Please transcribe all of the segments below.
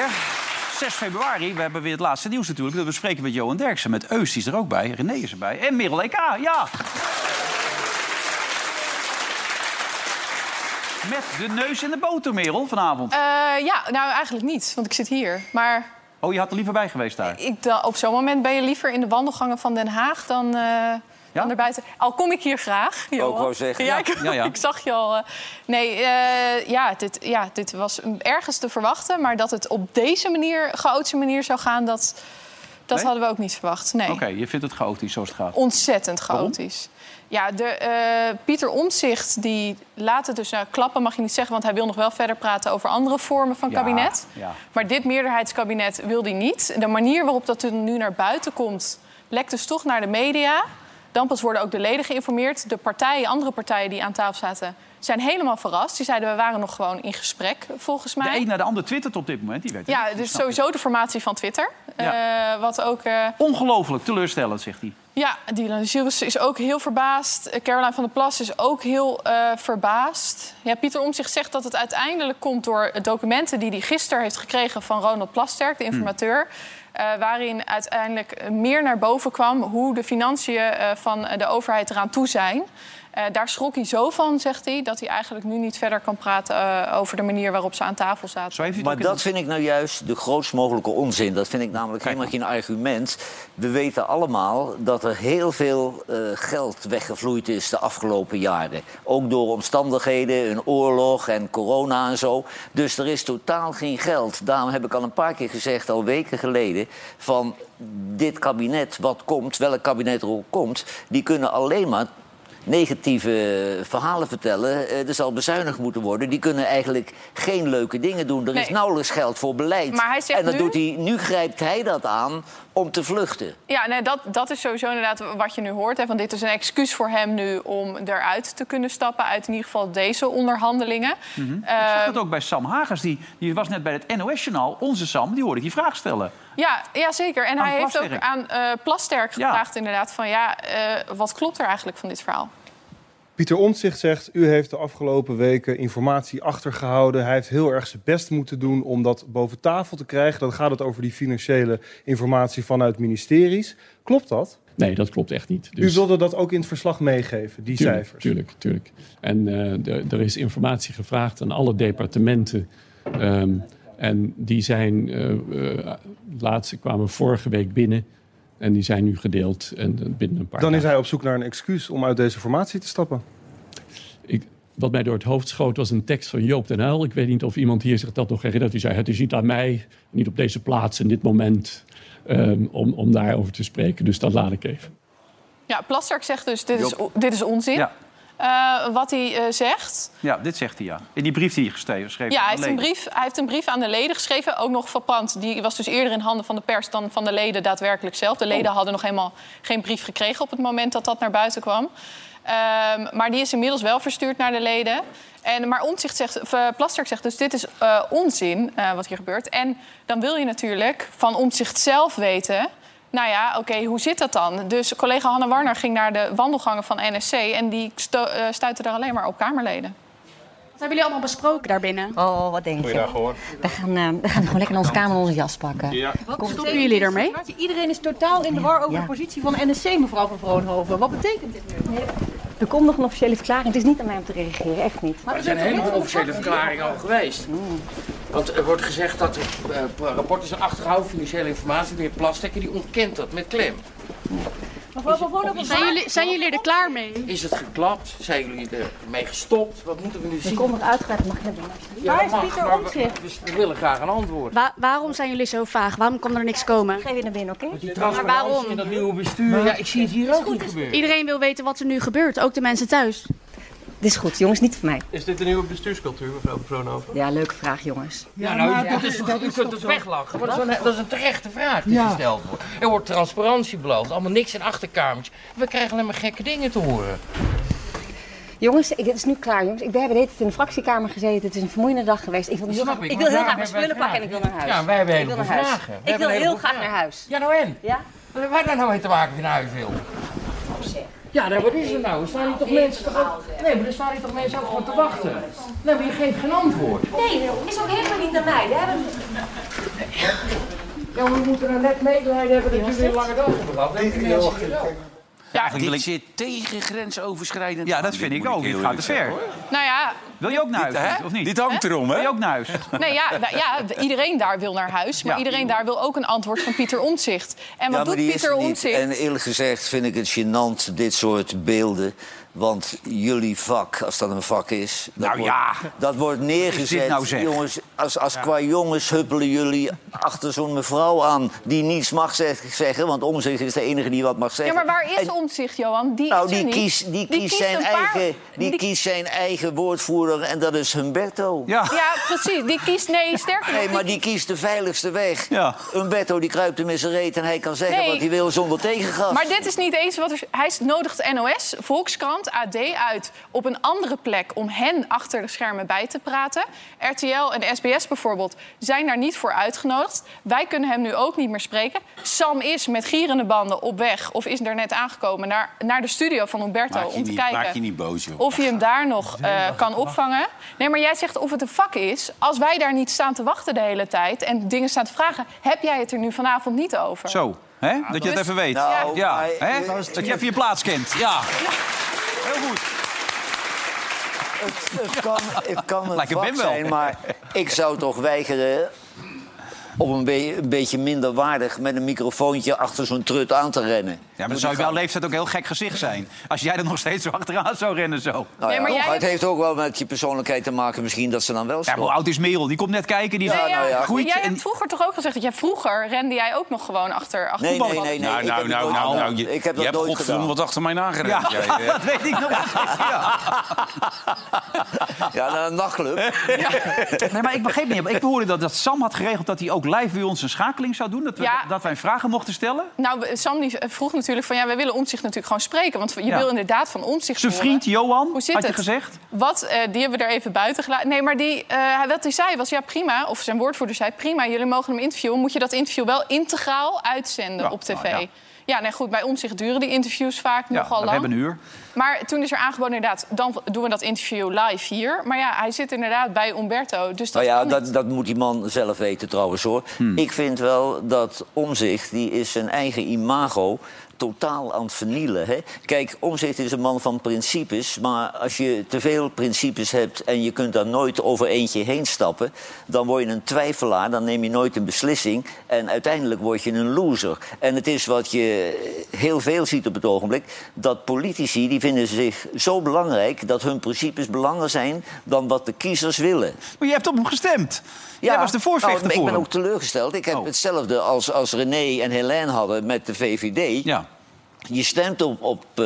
weer. 6 februari, we hebben weer het laatste nieuws natuurlijk. Dat bespreken we met Johan Derksen, met Eus, die is er ook bij. René is erbij. En Merel EK, ja. Met de neus in de boter, Merel, vanavond. Eh, ja, nou eigenlijk niet, want ik zit hier. Maar Oh, je had er liever bij geweest daar. ik, op zo'n moment ben je liever in de wandelgangen van Den Haag dan, erbuiten. Al kom ik hier graag. Johan. wou zeggen. Ja, ik, Ja, ja. ik zag je al. eh. nee, eh, ja, dit, ja, dit was ergens te verwachten. Maar dat het op deze manier, chaotische manier zou gaan, dat, dat Nee? hadden we ook niet verwacht. Nee. Oké, je vindt het chaotisch zoals het gaat. Ontzettend chaotisch. Ja, de, eh, Pieter Omtzigt die laat het dus nou, klappen, mag je niet zeggen, want hij wil nog wel verder praten over andere vormen van Ja, kabinet. ja. Maar dit meerderheidskabinet wil hij niet. De manier waarop dat nu naar buiten komt, lekt dus toch naar de media. Dan pas worden ook de leden geïnformeerd. De partijen, andere partijen die aan tafel zaten, zijn helemaal verrast. Die zeiden we waren nog gewoon in gesprek, volgens De mij. een naar de ander twittert op dit moment, die weet Ja, dus sowieso de formatie van Twitter. Ja. Eh, wat ook. eh, Ongelooflijk, teleurstellend, zegt hij. ja, Dylan Gilles is ook heel verbaasd. Caroline van der Plas is ook heel eh, verbaasd. Ja, Pieter Omtzigt zegt dat het uiteindelijk komt door documenten die hij gisteren heeft gekregen van Ronald Plasterk, de informateur. Eh, waarin uiteindelijk meer naar boven kwam hoe de financiën eh, van de overheid eraan toe zijn. Eh, daar schrok hij zo van, zegt hij, dat hij eigenlijk nu niet verder kan praten eh, over de manier waarop ze aan tafel zaten. Zo heeft hij het Maar dat vind ik nou juist de grootst mogelijke onzin. Dat vind ik namelijk helemaal geen argument. We weten allemaal dat er heel veel eh, geld weggevloeid is de afgelopen jaren. Ook door omstandigheden, een oorlog en corona en zo. Dus er is totaal geen geld. Daarom heb ik al een paar keer gezegd, al weken geleden... van dit kabinet wat komt, welk kabinet er ook komt... die kunnen alleen maar negatieve verhalen vertellen. Eh, er zal bezuinigd moeten worden. Die kunnen eigenlijk geen leuke dingen doen. Er is nauwelijks geld voor beleid. Maar hij zegt en dan nu- doet hij, nu grijpt hij dat aan om te vluchten. Ja, nee, dat, dat is sowieso inderdaad wat je nu hoort. Hè, van dit is een excuus voor hem nu om eruit te kunnen stappen... uit in ieder geval deze onderhandelingen. Mhm. Ik zag het ook bij Sam Hagers, die, die was net bij het NOS-journaal. Onze Sam, die hoorde ik die vraag stellen. Ja, ja, zeker. En Aan hij heeft ook aan eh Plasterk Ja. gevraagd inderdaad van... ja, eh, wat klopt er eigenlijk van dit verhaal? Pieter Omtzigt zegt, u heeft de afgelopen weken informatie achtergehouden. Hij heeft heel erg zijn best moeten doen om dat boven tafel te krijgen. Dan gaat het over die financiële informatie vanuit ministeries. Klopt dat? Nee, dat klopt echt niet. U wilde dat ook in het verslag meegeven, die tuurlijk, cijfers. Tuurlijk, tuurlijk. En eh, er- er is informatie gevraagd aan alle departementen. Ehm, en die zijn, eh eh, laatste kwamen vorige week binnen. En die zijn nu gedeeld en eh, binnen een paar Dan is hij op zoek naar een excuus om uit deze formatie te stappen. Ik, wat mij door het hoofd schoot was een tekst van Joop den Uyl. Ik weet niet of iemand hier zich dat nog herinnert. Die zei, het is niet aan mij, niet op deze plaats en dit moment... ehm, om, om daarover te spreken. Dus dat laat ik even. Ja, Plasterk zegt dus, dit is, dit is onzin. Ja. Eh, wat hij eh, zegt... Ja, dit zegt hij ja. In die brief die hij geschreven schreef. Ja, hij heeft, een brief, hij heeft een brief aan de leden geschreven, ook nog verpand. Die was dus eerder in handen van de pers dan van de leden daadwerkelijk zelf. De leden hadden nog helemaal geen brief gekregen op het moment dat dat naar buiten kwam. Ehm, maar die is inmiddels wel verstuurd naar de leden. En, maar Omtzigt zegt, of, eh, Plasterk zegt dus dit is onzin wat hier gebeurt. En dan wil je natuurlijk van Omtzigt zelf weten... Nou ja, oké, hoe zit dat dan? Dus collega Hanne Warner ging naar de wandelgangen van NSC... en die sto- eh, stuitte daar alleen maar op Kamerleden. Wat hebben jullie allemaal besproken daarbinnen? Oh, wat denk je? We gaan, eh, we gaan gewoon lekker in onze kamer en onze jas pakken. Wat stoppen jullie ermee? Iedereen is totaal in de war over Ja. de positie van NSC, mevrouw van Vroonhoven. Wat betekent dit nu? Er komt nog een officiële verklaring. Het is niet aan mij om te reageren, echt niet. Maar Er zijn helemaal officiële verklaringen al geweest. Want er wordt gezegd dat er eh, rapporten zijn achtergehouden, financiële informatie. De heer Plastekker die ontkent dat met klem. Mevrouw van Vroonhoven, Zijn jullie, zijn jullie er klaar mee? Is het geklapt? Zijn jullie ermee gestopt? Wat moeten we nu Ik zien? kom nog uitgebreid, mag ik hebben. Ja, Waar is mag, Pieter maar we- Omtzigt? dus we willen graag een antwoord. Wa- waarom zijn jullie zo vaag? Waarom kan er niks komen? Ik geef je naar binnen, oké? Die waarom? in dat nieuwe bestuur, ja, ik zie het hier ook niet gebeuren. Iedereen wil weten wat er nu gebeurt, ook de mensen thuis. Dit is goed, jongens, niet voor mij. Is dit de nieuwe bestuurscultuur, mevrouw Vroonhoven? Ja, leuke vraag, jongens. Ja, nou, dat is, toch- u kunt het weglachen. Maar dat, is een, dat is een terechte vraag die Ja. gesteld wordt. Er wordt transparantie beloofd, allemaal niks in achterkamertjes. We krijgen alleen maar gekke dingen te horen. Jongens, ik, het is nu klaar, jongens. Ik, we hebben de hele tijd in de fractiekamer gezeten. Het is een vermoeiende dag geweest. Ik wil, heel graag, ik, wil heel graag mijn spullen pakken en ik wil naar huis. Ja, wij hebben een Ik wil heleboel naar huis. vragen. Ik wil een heel graag naar huis. Ja, nou en? Ja? Wat hebben wij daar nou mee te maken als je naar huis wil? Ja, nou, wat is er nou? Er staan hier toch mensen toch ook... Nee, maar er staan hier toch mensen ook gewoon te wachten? Nee, maar je geeft geen antwoord. Nee, is ook helemaal niet aan mij. We hebben... Ja, maar we moeten er net medelijden hebben dat jullie een lange dag hebben gehad. Dat wel. Ja, Dit ik... zit tegen grensoverschrijdend. Ja, dat vind ik ook. Dit gaat te ver. hoor. Nou ja, Wil je ook naar huis, Dit, of niet? Dit hangt erom, hè? Wil je ook naar huis? Nee, ja, ja, iedereen daar wil naar huis. Maar Ja. iedereen daar wil ook een antwoord van Pieter Omtzigt. En wat ja, doet die is Pieter er. Omtzigt? En eerlijk gezegd vind ik het gênant, dit soort beelden. Want jullie vak, als dat een vak is... Dat Nou wordt, ja. Dat wordt neergezet. nou zeg? Jongens, als, als qua jongens huppelen jullie achter zo'n mevrouw aan... die niets mag zeg- zeggen, want om zich is de enige die wat mag Ja, zeggen. maar waar is En- Omtzigt, Johan? Die nou, is die kiest, die kiest, zijn, paar- eigen, die kiest zijn eigen woordvoerder en dat is Humberto. Ja. Ja, precies. Die kiest... Nee, sterker. Nee, maar die kiest de veiligste weg. Ja. Humberto die kruipt hem in zijn reet en hij kan zeggen Nee. wat hij wil zonder tegengas. Maar dit is niet eens wat er... Hij nodigt NOS, Volkskrant, AD uit op een andere plek... om hen achter de schermen bij te praten. RTL en SBS bijvoorbeeld zijn daar niet voor uitgenodigd. Wij kunnen hem nu ook niet meer spreken. Sam is met gierende banden op weg... of is er net aangekomen naar, naar de studio van Umberto... Je om te niet- kijken maak je niet boos, joh. of hij hem daar nog eh, kan opvangen. Nee, maar jij zegt of het een vak is. Als wij daar niet staan te wachten de hele tijd... en dingen staan te vragen, heb jij het er nu vanavond niet over? Zo, hè? dat je het Dus- even weet. Nou, ja, hè? Dat je even je plaats kent. Ja. Heel goed. Het, het kan, het kan een vak wel. zijn, maar ik zou toch weigeren... om een, be- een beetje minder waardig met een microfoontje achter zo'n trut aan te rennen. Ja, maar dan zou je jouw leeftijd ook een heel gek gezicht zijn. Als jij er nog steeds zo achteraan zou rennen zo. Nou Nee, ja, maar jij het heeft ook wel met je persoonlijkheid te maken misschien dat ze dan wel Ja, maar stoppen. hoe oud is Merel? Die komt net kijken. Die Ja, nou ja, groeit. jij en- hebt vroeger toch ook gezegd dat jij vroeger rende jij ook nog gewoon achter, achter Nee, nee, nee, nee. Nou, ik nou, nou, nou, nou, je, Ik heb je dat hebt godverdomme wat achter mij nagerend. Ja, Jij, eh. dat weet ik nog. Ja. Ja, naar een nachtclub. Nee, maar ik begreep niet. Ik hoorde dat, dat Sam had geregeld dat hij ook live bij ons een schakeling zou doen. Dat, we, Ja. dat wij vragen mochten stellen. Nou, Sam die vroeg natuurlijk van ja, wij willen Omtzigt natuurlijk gewoon spreken. Want je Ja. wil inderdaad van Omtzigt Zijn vriend Johan, Hoe zit had je gezegd. Wat, eh, die hebben we er even buiten gelaten. Nee, maar die, eh, wat hij zei was ja prima. Of zijn woordvoerder zei prima, jullie mogen hem interviewen. Moet je dat interview wel integraal uitzenden Ja, op tv? nou ja. Ja, nee, goed, bij Omtzigt duren die interviews vaak Ja, nogal we lang. hebben een uur. Maar toen is er aangeboden inderdaad, dan doen we dat interview live hier. Maar ja, hij zit inderdaad bij Umberto. Dus dat Nou ja, kan niet. dat, dat moet die man zelf weten trouwens hoor. Hmm. Ik vind wel dat Omzicht, die is zijn eigen imago totaal aan het vernielen. Hè? Kijk, Omzicht is een man van principes. Maar als je te veel principes hebt en je kunt daar nooit over eentje heen stappen... dan word je een twijfelaar, dan neem je nooit een beslissing... en uiteindelijk word je een loser. En het is wat je heel veel ziet op het ogenblik... dat politici die vinden zich zo belangrijk... dat hun principes belanger zijn dan wat de kiezers willen. Maar je hebt op hem gestemd. Jij was de voorvechter nou, Ik ben ook teleurgesteld. Ik heb Oh. hetzelfde als, als René en Helene hadden met de VVD. Ja. Je stemt op, op eh,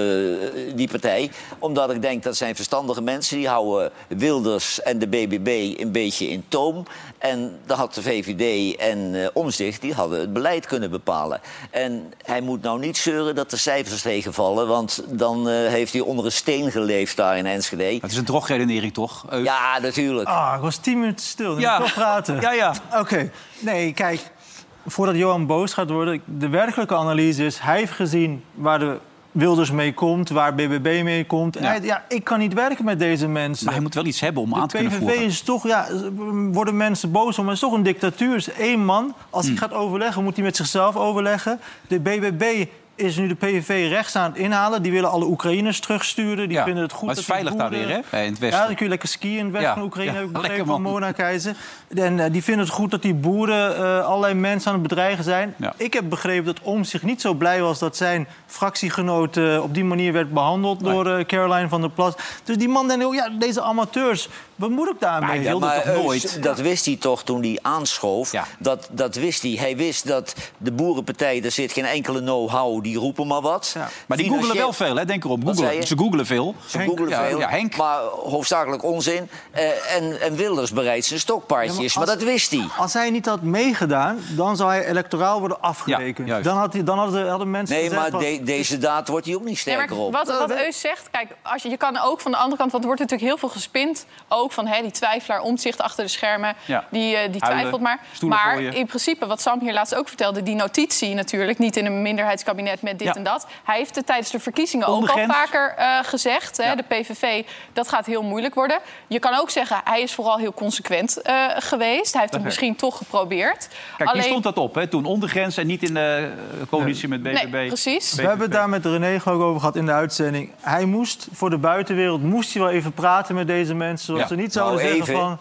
die partij omdat ik denk dat zijn verstandige mensen. Die houden Wilders en de BBB een beetje in toom. En dan had de VVD en eh Omzicht die hadden het beleid kunnen bepalen. En hij moet nou niet zeuren dat de cijfers tegenvallen... want dan eh, heeft hij onder een steen geleefd daar in Enschede. Het is een drogredenering, toch? Ja, natuurlijk. Ah, ik was tien minuten stil. Ja. Ja. Ik toch praten. Ja, ja. Oké. Nee, kijk. Voordat Johan boos gaat worden... de werkelijke analyse is... hij heeft gezien waar de Wilders mee komt... waar BBB mee komt. Ja. hij, ja, ik kan niet werken met deze mensen. Maar hij moet wel iets hebben om aan te de kunnen PVV voeren. is toch, ja, worden mensen boos om. Het is toch een dictatuur. Het is één man. Als Hmm. hij gaat overleggen, moet hij met zichzelf overleggen. De BBB is nu de PVV rechts aan het inhalen. Die willen alle Oekraïners terugsturen. Die Ja, vinden het goed maar het is dat veilig daar boeren- weer, hè? In het westen. Ja, dan kun je lekker skiën in het westen Ja, van Oekraïne. ja, heb ik begrepen van. Mona Keizer. En eh, die vinden het goed dat die boeren eh, allerlei mensen aan het bedreigen zijn. Ja. Ik heb begrepen dat Om zich niet zo blij was... dat zijn fractiegenoot eh, op die manier werd behandeld... door Caroline van der Plas. Dus die man denkt, oh ja, deze amateurs... wat moet ik daarmee? Ja, maar Eus, dat wist hij toch toen hij aanschoof. Dat, dat wist hij. Hij wist dat de boerenpartij, er zit geen enkele know-how die roepen maar wat. Maar die googelen wel veel, hè? denk erom. Googelen. Ze googelen veel. Ze googelen Ja, veel, Ja, Henk. maar hoofdzakelijk onzin. Eh, en, en Wilders bereidt zijn stokpaardjes, Ja, maar, maar dat wist hij. Als hij niet had meegedaan, dan zou hij electoraal worden afgerekend. dan, had hij, dan hadden, hadden mensen Nee, gezegd maar de- deze daad wordt hij ook niet Nee, sterker maar op. wat, wat Eus zegt, kijk, als je, je kan ook van de andere kant... want er wordt natuurlijk heel veel gespind. Ook van hè, die twijfelaar, omzicht achter de schermen. Ja. Die, eh, die Huilen, twijfelt maar. Maar gooien. in principe, wat Sam hier laatst ook vertelde... die notitie natuurlijk, niet in een minderheidskabinet met dit Ja. en dat. Hij heeft het tijdens de verkiezingen ook al vaker eh, gezegd. Hè. De PVV, dat gaat heel moeilijk worden. Je kan ook zeggen, hij is vooral heel consequent eh, geweest. Hij heeft het is- misschien toch geprobeerd. Kijk, hier stond dat op, hè? toen ondergrens en niet in de coalitie met BBB. Nee, precies. We hebben het daar met René ik over gehad in de uitzending. Hij moest voor de buitenwereld moest hij wel even praten met deze mensen. Zodat Ja. ze niet zouden Nou, zeggen even. van...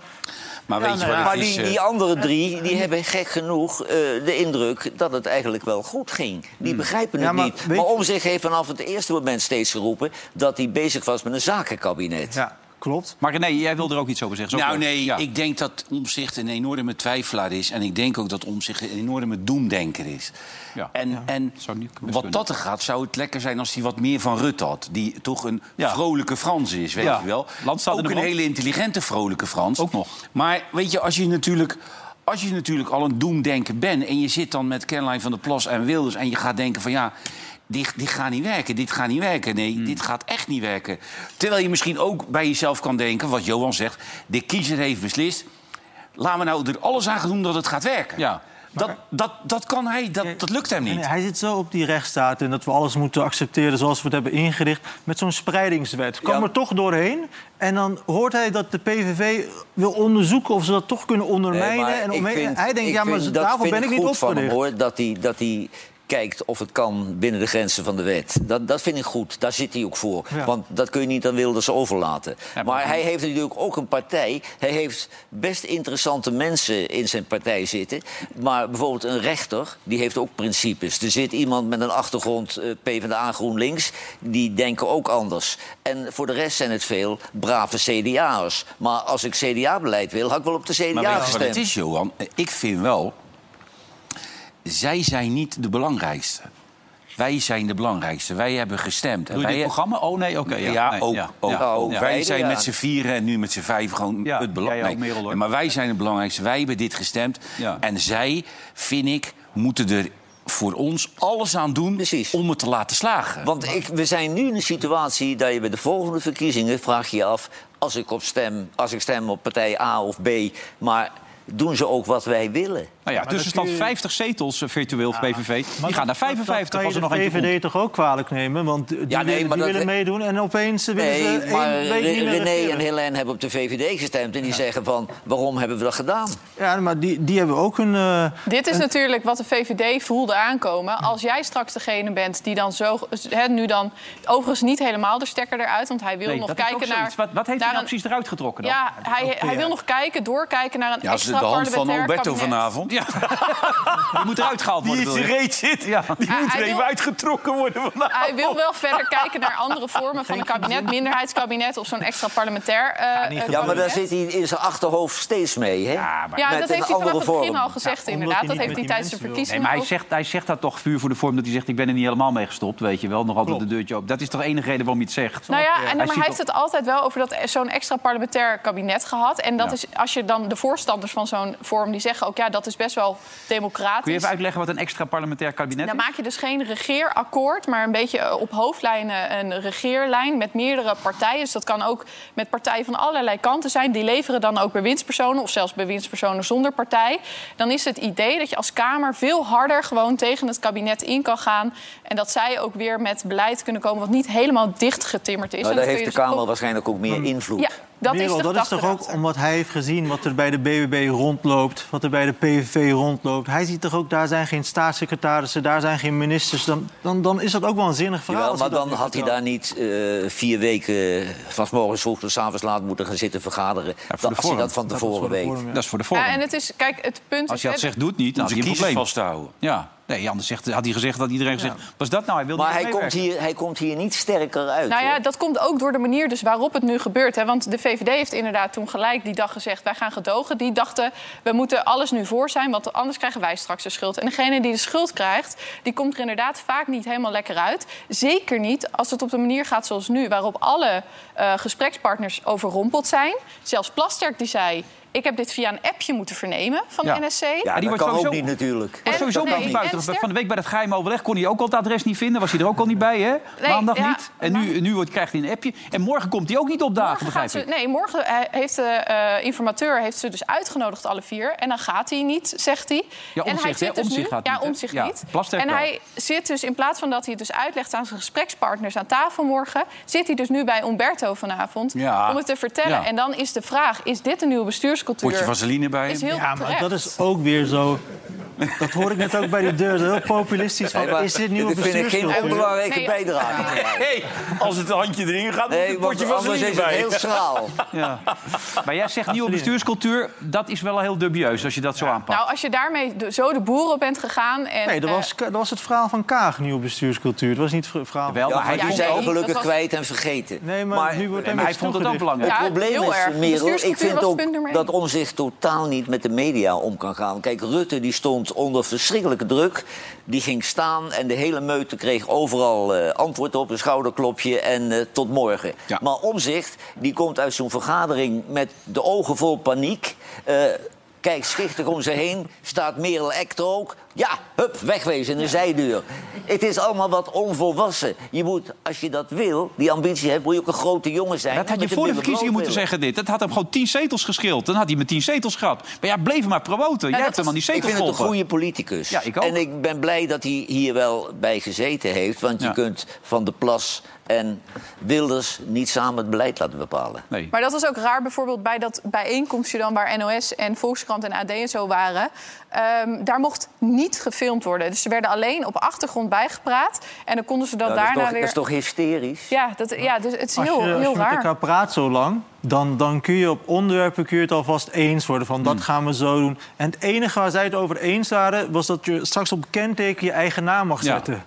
Maar Ja, weet je nou wat Maar is? die, eh, die andere drie die hebben gek genoeg eh, de indruk dat het eigenlijk wel goed ging. Die begrijpen het Ja, maar niet. Maar om zich heeft vanaf het eerste moment steeds geroepen dat hij bezig was met een zakenkabinet. Ja, klopt. Maar René, jij wil er ook iets over zeggen. Nou nee, Ja. ik denk dat Omzicht een enorme twijfelaar is. En ik denk ook dat Omzicht een enorme doemdenker is. Ja. En, en wat dat er gaat, zou het lekker zijn als hij wat meer van Rutte had. Die toch een Ja. vrolijke Frans is, weet Ja. je wel. Ook een hele intelligente vrolijke Frans. Ook nog. Maar weet je, als je natuurlijk... Als je natuurlijk al een doemdenker bent en je zit dan met Caroline van der Plas en Wilders... en je gaat denken van ja, dit, dit gaat niet werken, dit gaat niet werken. Nee, Hmm. dit gaat echt niet werken. Terwijl je misschien ook bij jezelf kan denken, wat Johan zegt... de kiezer heeft beslist, laten we nou er alles aan gaan doen dat het gaat werken. Ja. Dat, dat, dat kan hij, dat, dat lukt hem niet. hij zit zo op die rechtsstaat en dat we alles moeten accepteren zoals we het hebben ingericht. Met zo'n spreidingswet. Ja. er toch doorheen. En dan hoort hij dat de PVV wil onderzoeken of ze dat toch kunnen ondermijnen. en ik omheen- vind- hij denkt, ja, maar daarvoor ben ik niet goed van hem, opgericht. hoor, dat hij, dat hij kijkt of het kan binnen de grenzen van de wet. Dat, dat vind ik goed. Daar zit hij ook voor. Ja. Want dat kun je niet aan Wilders overlaten. maar- maar hij heeft natuurlijk ook een partij. Hij heeft best interessante mensen in zijn partij zitten. Maar bijvoorbeeld een rechter, die heeft ook principes. Er zit iemand met een achtergrond eh, PvdA GroenLinks. Die denken ook anders. En voor de rest zijn het veel brave CDA'ers. Maar als ik CDA-beleid wil, had ik wel op de CDA Maar gestemd. het is, Johan? Ik vind wel... Zij zijn niet de belangrijkste. Wij zijn de belangrijkste. Wij hebben gestemd. En Doe je wij dit programma? Oh nee, oké. Ja, ja, nee, ook. ja, ook, ja, ook. ja. Wij zijn met z'n vieren en nu met z'n vijf gewoon het belang- jij ook, nee. Maar wij zijn het belangrijkste. Wij hebben dit gestemd. En zij, vind ik, moeten er voor ons alles aan doen Precies. om het te laten slagen. Want ik, we zijn nu in een situatie dat je bij de volgende verkiezingen vraag je af... als ik, op stem, als ik stem op partij A of B, maar doen ze ook wat wij willen? Nou ja, tussenstand je- 50 zetels eh, virtueel voor PVV. Die Maar gaan naar dat- dat 55 kan als er nog komt. VVD toch ook kwalijk nemen? Want die, Ja, nee, willen, maar die dat- willen meedoen en opeens willen Nee, ze maar één week niet meer René en Helene hebben op de VVD gestemd... en die zeggen van, waarom hebben we dat gedaan? Ja, maar die, die hebben ook een... eh, Dit is natuurlijk wat de VVD voelde aankomen. Als jij straks degene bent die dan zo... Hè, nu dan overigens niet helemaal de stekker eruit... want hij wil Nee, nog kijken naar... Wat, wat heeft naar hij nou een- precies eruit getrokken dan? Ja, hij, hij wil nog kijken, doorkijken naar een ja, als extra de hand van parlementair Alberto kabinet. vanavond. Ja. Die moet eruit gehaald worden. Die in bedoel zijn reet zit. Ja. Die Hij- moet er hij even wil- uitgetrokken worden vanavond. Hij wil wel verder kijken naar andere vormen van een kabinet, minderheidskabinet of zo'n extra parlementair eh, Ja, maar daar zit hij in zijn achterhoofd steeds mee, hè? Ja, maar- Ja, met dat heeft hij vanaf het begin al gezegd, inderdaad. Dat heeft hij tijdens de mensen wil. Nee, verkiezingen maar hij zegt, hij zegt dat toch vuur voor de vorm dat hij zegt... ik ben er niet helemaal mee gestopt, weet je wel. Nog altijd de deurtje open. Dat is toch de enige reden waarom hij het zegt? Nou ja, en, maar hij heeft het altijd wel over dat zo'n extra parlementair kabinet gehad. En dat is, als je dan de voorstanders van zo'n vorm, die zeggen ook... ja, dat is best wel democratisch. Kun je even uitleggen wat een extra parlementair kabinet Dan is? maak je dus geen regeerakkoord, maar een beetje eh, op hoofdlijnen een regeerlijn met meerdere partijen. Dus dat kan ook met partijen van allerlei kanten zijn. Die leveren dan ook bewindspersonen of zelfs bewindspersonen zonder partij. Dan is het idee dat je als Kamer veel harder gewoon tegen het kabinet in kan gaan. En dat zij ook weer met beleid kunnen komen wat niet helemaal dichtgetimmerd is. Nou, daar dat heeft de dus Kamer toch- waarschijnlijk ook meer invloed. Ja, dat is dat is toch ook erachter. omdat hij heeft gezien wat er bij de BBB rondloopt, wat er bij de PVV rondloopt. Hij ziet toch ook, daar zijn geen staatssecretarissen, daar zijn geen ministers. Dan, dan, dan is dat ook wel een zinnig verhaal. Jawel, maar dat dan had hij daar niet eh, vier weken van 's morgens vroeg tot 's avonds laat moeten gaan zitten vergaderen. voor de als hij dat van Dat tevoren de weet. vorm, ja. Dat is voor de vorm. Ja, en het is, kijk, het punt Als je is... dat zegt, doet niet, dan heb je probleem. vast te houden. Ja. Nee, anders zegt, had hij gezegd dat iedereen gezegd... Was dat nou? Hij wilde Maar niet hij komt, hier, hij komt hier niet sterker uit. Nou ja, hoor. dat komt ook door de manier dus waarop het nu gebeurt. Hè? Want de VVD heeft inderdaad toen gelijk die dag gezegd... wij gaan gedogen. Die dachten, we moeten alles nu voor zijn... want anders krijgen wij straks de schuld. En degene die de schuld krijgt, die komt er inderdaad vaak niet helemaal lekker uit. Zeker niet als het op de manier gaat zoals nu... waarop alle eh, gesprekspartners overrompeld zijn. Zelfs Plasterk die zei... ik heb dit via een appje moeten vernemen van Ja. de NSC. ja, die dat wordt kan ook sowieso- niet natuurlijk. Was En- sowieso nee, niet buiten. Van de week bij dat geheim overleg kon hij ook al het adres niet vinden. Was hij er ook al niet bij, hè? Maandag ja, niet. En nu, nu wordt- krijgt hij een appje. En morgen komt hij ook niet opdagen, begrijp ik. ze, nee, morgen eh, heeft de eh, informateur heeft ze dus uitgenodigd, alle vier. En dan gaat hij niet, zegt hij. Ja, en hij zit dus nu, gaat ja? Omtzigt Ja, niet. En wel. hij zit dus, in plaats van dat hij het dus uitlegt aan zijn gesprekspartners aan tafel morgen... zit hij dus nu bij Umberto vanavond Ja. om het te vertellen. Ja. En dan is de vraag, is dit een nieuwe bestuurscultuur? Potje vaseline bij. Is heel Ja, maar terecht. dat is ook weer zo. Dat hoor ik net ook bij die deur. Heel populistisch. Van, Nee, maar is dit nieuwe dit vind ik geen onbelangrijke Nee, bijdrage. Hey, als het handje erin gaat, moet Nee, een want potje anders vaseline is het bij. heel schraal. Ja. Maar jij zegt nieuwe bestuurscultuur. Dat is wel heel dubieus als je dat zo aanpakt. Nou, als je daarmee zo de boeren op bent gegaan... En, Nee, dat eh, was, dat was het verhaal van Kaag, nieuwe bestuurscultuur. Dat was niet het verhaal Wel, Ja, maar hij die zijn nee, gelukkig was- kwijt en vergeten. Nee, maar, nu wordt maar hem hij vond het ook belangrijk. Ja, Het probleem is. Merel, ik vind ook dat één. Omzicht totaal niet met de media om kan gaan. Kijk, Rutte die stond onder verschrikkelijke druk. Die ging staan en de hele meute kreeg overal eh, antwoord op, een schouderklopje en eh, tot morgen. Ja. Maar Omzicht die komt uit zo'n vergadering met de ogen vol paniek. eh, Kijkt schichtig om ze heen, staat Merel Eck er ook. Ja, hup, wegwezen in de zijdeur. Het is allemaal wat onvolwassen. Je moet, als je dat wil, die ambitie hebt, moet je ook een grote jongen zijn. Dat had je de voor de verkiezingen moeten zeggen, dit. Dat had hem gewoon tien zetels gescheeld. Dan had hij met tien zetels gehad. Maar ja, bleef hem maar promoten. Jij hebt hem aan die Ik zetels vind het een goede politicus. Ja, ik ook. En ik ben blij dat hij hier wel bij gezeten heeft. Want je kunt Van der Plas en Wilders niet samen het beleid laten bepalen. Nee. Maar dat was ook raar bijvoorbeeld bij dat bijeenkomstje dan waar NOS en Volkskrant en AD en zo waren. Ehm, daar mocht niet gefilmd worden. Dus ze werden alleen op achtergrond bijgepraat. En dan konden ze dat Ja, dat, is daarna toch, weer. dat is toch hysterisch? Ja, dat, ja, dus het is Als je, heel, als je heel met elkaar praat zo lang, dan, dan kun je op onderwerpen kun je het alvast eens worden. Van Hmm. dat gaan we zo doen. En het enige waar zij het over eens waren, was dat je straks op kenteken je eigen naam mag Ja. zetten.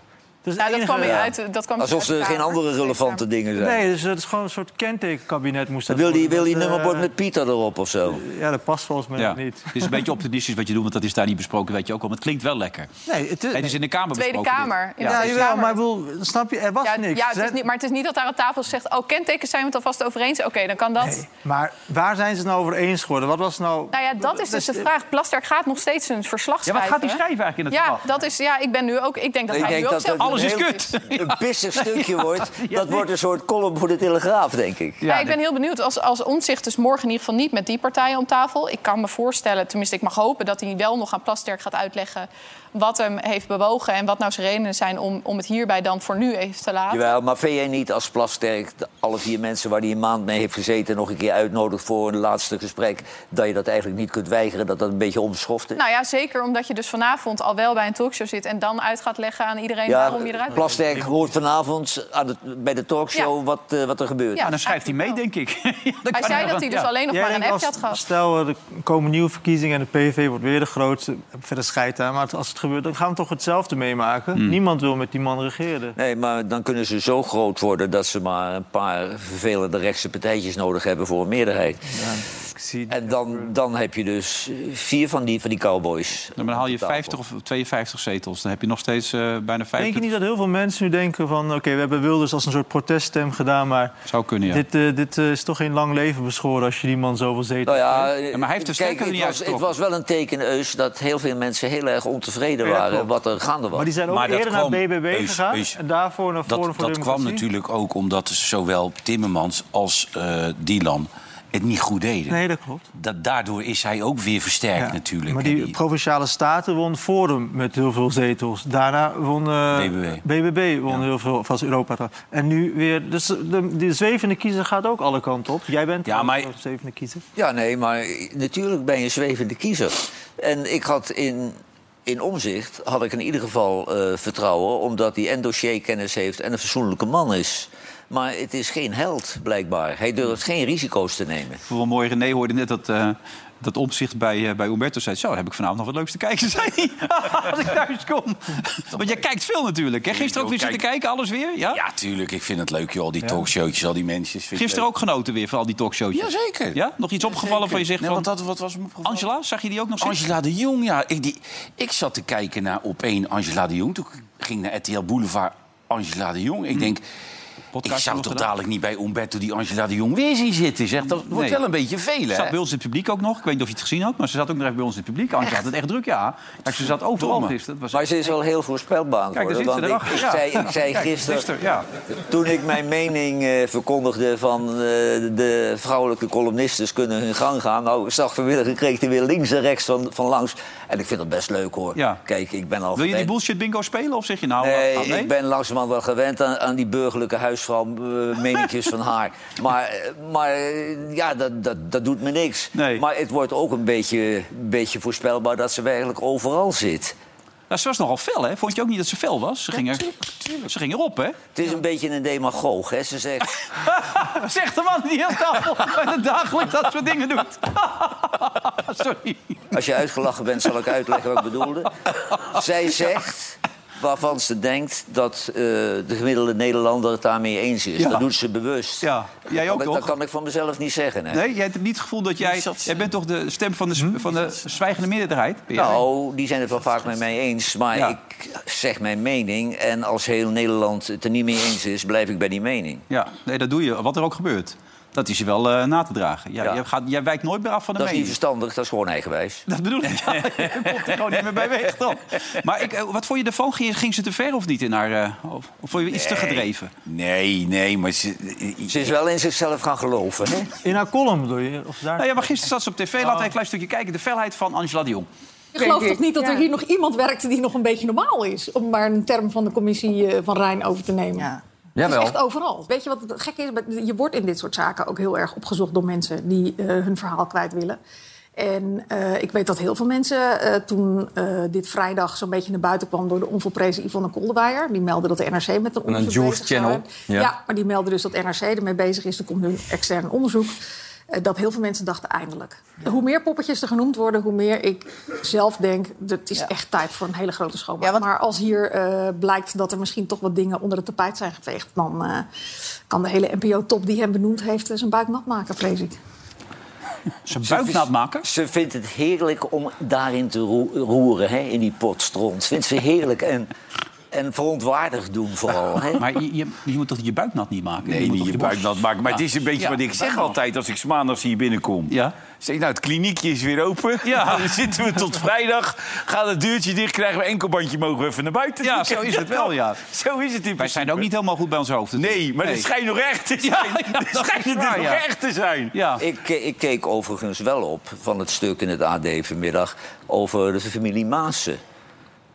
Dat Nou, het dat kwam weer uit. Dat kwam Alsof er geen andere relevante dingen zijn. Nee, dus het is gewoon een soort kentekenkabinet moest dat Wil die, wil die Dat, eh, nummerbord met Pieter erop of zo? Ja, dat past volgens mij Ja. niet. Het is een beetje optimistisch wat je doet, want dat is daar niet besproken, weet je ook al. Maar het klinkt wel lekker. Nee, het is, Het is in de Kamer Tweede. Kamer. In Ja. maar ik bedoel, snap je, er was Ja, niks. ja, het is niet, maar het is niet dat daar aan tafel zegt... oh, kentekens zijn we het alvast over eens. Oké, dan kan dat. Nee, maar waar zijn ze het nou over eens geworden? Wat was nou... Nou ja, dat is dus de vraag. Plasterk gaat nog steeds een verslag Ja, wat schrijven. gaat hij schrijven eigenlijk in het Ja, verslag? dat is, ja, ik ben nu ook. Ik denk dat hij nu ook dat zelf Alles is een heel- kut. Een pissig stukje wordt. Ja, Dat wordt een soort column voor de Telegraaf, denk ik. Ja, ik ben heel benieuwd. Als, als Omtzigt dus morgen in ieder geval niet met die partijen om tafel. Ik kan me voorstellen, tenminste ik mag hopen... dat hij wel nog aan Plasterk gaat uitleggen wat hem heeft bewogen... en wat nou zijn redenen zijn om, om het hierbij dan voor nu even te laten. Jawel, maar vind jij niet als Plasterk alle vier mensen waar hij een maand mee heeft gezeten... nog een keer uitnodigt voor een laatste gesprek... dat je dat eigenlijk niet kunt weigeren, dat dat een beetje onbeschoft is? Nou ja, zeker omdat je dus vanavond al wel bij een talkshow zit... en dan uit gaat leggen aan iedereen ja, waarom je eruit bent. Plasterk hoort vanavond aan bij de talkshow Ja. wat, eh, wat er gebeurt. Ja, En dan schrijft hij mee, denk ik. Hij zei dat hij dus ja. alleen nog Jij maar een appje had gehad. Stel, er komen nieuwe verkiezingen en de PV wordt weer de grootste. Verder scheidt aan. Maar als het gebeurt, dan gaan we toch hetzelfde meemaken. Hmm. Niemand wil met die man regeren. Nee, maar dan kunnen ze zo groot worden... dat ze maar een paar vervelende rechtse partijtjes nodig hebben voor een meerderheid. Zie En dan, dan heb je dus eh, vier van die, van die cowboys. Dan haal je op tafel. 50 of 52 zetels. Dan heb je nog steeds eh, bijna 50. Denk je niet dat heel veel mensen nu denken van... oké, we hebben Wilders als een soort proteststem gedaan... maar Zou kunnen, ja. dit, eh, dit eh, is toch geen lang leven beschoren... als je die man zoveel zetels Nou ja, maar hij heeft de kijk, stekker er het niet was, het was wel een teken, Eus, dat heel veel mensen heel erg ontevreden Ja, waren wat er gaande was. Maar die zijn ook Maar eerder kwam- naar BBB Eus, gegaan... Eus, en daarvoor naar Forum Dat, voor dat kwam natuurlijk ook omdat zowel Timmermans als eh Dylan het niet goed deden. Nee, dat klopt. Dat, daardoor is hij ook weer versterkt Ja, natuurlijk. Maar die provinciale staten won Forum met heel veel zetels. Daarna won eh, BBB. BBB won heel veel van Europa. En nu weer... Dus de, de zwevende kiezer gaat ook alle kanten op. Jij bent Ja, maar- een zwevende kiezer. Ja, nee, maar natuurlijk ben je een zwevende kiezer. En ik had in, in omzicht had ik in ieder geval eh, vertrouwen... omdat hij en dossierkennis heeft en een fatsoenlijke man is. Maar het is geen held, blijkbaar. Hij durft geen risico's te nemen. Ik vond wel mooi, René hoorde net dat eh, Dat opzicht bij, eh, bij Umberto zei... zo, heb ik vanavond nog wat leuks te kijken, zei hij. Als ik thuis kom. Want jij kijkt veel natuurlijk. Hè? Gisteren ook weer Kijk- zitten kijken, alles weer? Ja? Ja, tuurlijk. Ik vind het leuk, joh. Al die talkshowtjes, al die mensen. Gisteren ook genoten weer van al die talkshowtjes. Jazeker. Ja? Nog iets opgevallen van je zegt Nee, van... want dat, wat was opgevallen? Angela, zag je die ook nog zitten? Angela de Jong, ja. Ik, die, ik zat te kijken naar op één Angela de Jong. Toen ging naar RTL Boulevard Angela de Jong. Ik denk, ik zou toch dadelijk niet bij Umberto die Angela de Jong weer zien zitten. Zeg. Dat wordt Nee. wel een beetje veel, Ze hè? zat bij ons in het publiek ook nog. Ik weet niet of je het gezien had, maar ze zat ook nog even bij ons in het publiek. Angela had het echt druk, ja. ja ze zat overal gisteren. Was Maar ze is wel heel voorspelbaar Kijk, daar zit ze ik, ik erachter. Ja. zei, ik zei Kijk, gisteren, gisteren, ja. toen ik mijn mening eh, verkondigde van eh, de vrouwelijke columnistes kunnen hun gang gaan. Nou, ik zag vanmiddag, ik kreeg hij weer links en rechts van, van langs. En ik vind het best leuk hoor. Ja. Kijk, ik ben al Wil je die bullshit bingo spelen of zeg je nou... Nee, ah, ik ben langzamerhand wel gewend aan, aan die burgerlijke huisvrouw eh, meninkjes van haar. Maar, eh, maar eh, ja, dat, dat, dat doet me niks. Nee. Maar het wordt ook een beetje, beetje voorspelbaar dat ze eigenlijk overal zit. Nou, ze was nogal fel, hè? Vond je ook niet dat ze fel was? Ze ging, er, ze ging erop, hè? Het is een beetje een demagoog, hè. Ze zegt, Zegt de man die heel tafel bij de dagelijks dat soort dingen doet. Sorry. als je uitgelachen bent, zal ik uitleggen wat ik bedoelde. Zij zegt waarvan ze denkt dat eh, de gemiddelde Nederlander het daarmee eens is. Ja. Dat doet ze bewust. Ja, jij ook dat, toch? dat kan ik van mezelf niet zeggen, hè. Nee, jij hebt niet het gevoel dat jij... Jij bent toch de stem van de, s- van de zwijgende meerderheid? Nou, die zijn het wel vaak met mij eens. Maar Ja. ik zeg mijn mening. En als heel Nederland het er niet mee eens is, blijf ik bij die mening. Ja, nee, dat doe je. Wat er ook gebeurt. Dat is je wel eh, na te dragen. Ja, Ja. Jij, gaat, jij wijkt nooit meer af van de Dat is niet verstandig, dat is gewoon eigenwijs. Dat bedoel ik. Ja, je komt er gewoon niet meer bij weg dan. Maar ik, eh, wat vond je ervan? Ging, ging ze te ver of niet in haar... eh, of, of vond je iets te gedreven? Nee, nee, maar ze... Ze is wel in zichzelf gaan geloven. Hè? In haar column bedoel je? Of daar? Nou ja, maar gisteren zat ze op tv. Laten we een klein stukje kijken. De felheid van Angela de Jong. Ik geloof toch niet dat er hier nog iemand werkt die nog een beetje normaal is? Om maar een term van de commissie van Rijn over te nemen. Ja. Het is Jawel. echt overal. Weet je wat het gek is? Je wordt in dit soort zaken ook heel erg opgezocht door mensen die eh, hun verhaal kwijt willen. En eh, ik weet dat heel veel mensen, eh, toen dit vrijdag zo'n beetje naar buiten kwam door de onvolprezen Yvonne Koldewijer, die meldde dat de NRC met een een onderzoek bezig zou Channel. Ja. maar die meldde dus dat NRC ermee bezig is. Er komt nu een extern onderzoek. Eh, dat heel veel mensen dachten eindelijk. Hoe meer poppetjes er genoemd worden, hoe meer ik zelf denk... dat het is echt tijd voor een hele grote schoonmaak. Maar als hier eh, blijkt dat er misschien toch wat dingen onder het tapijt zijn geveegd... dan eh, kan de hele NPO-top die hem benoemd heeft zijn buik nat maken, vrees ik. Zijn buik nat maken? Ze vindt het heerlijk om daarin te roe- roeren, hè, in die pot stront. Vindt ze heerlijk en, en verontwaardigd doen vooral. Hè? Maar je, je, je moet toch je buik nat niet maken? Nee, moet niet je buik nat maken. Maar Ja. het is een beetje Ja, wat ik zeg nat. altijd als ik 's maandags hier binnenkom. Ja. Zeg ik, nou, het kliniekje is weer open. Ja. Dan zitten we tot vrijdag. Gaat het deurtje dicht, krijgen we enkelbandje, mogen we even naar buiten. Ja, zo is het wel, ja. Zo is het in Wij zijn ook niet helemaal goed bij ons hoofd. Nee, maar het schijnt nog echt te zijn. Ja, ja, het schijnt het waar, nog echt te zijn. Ja. Ik, ik keek overigens wel op van het stuk in het AD vanmiddag... over de familie Maassen.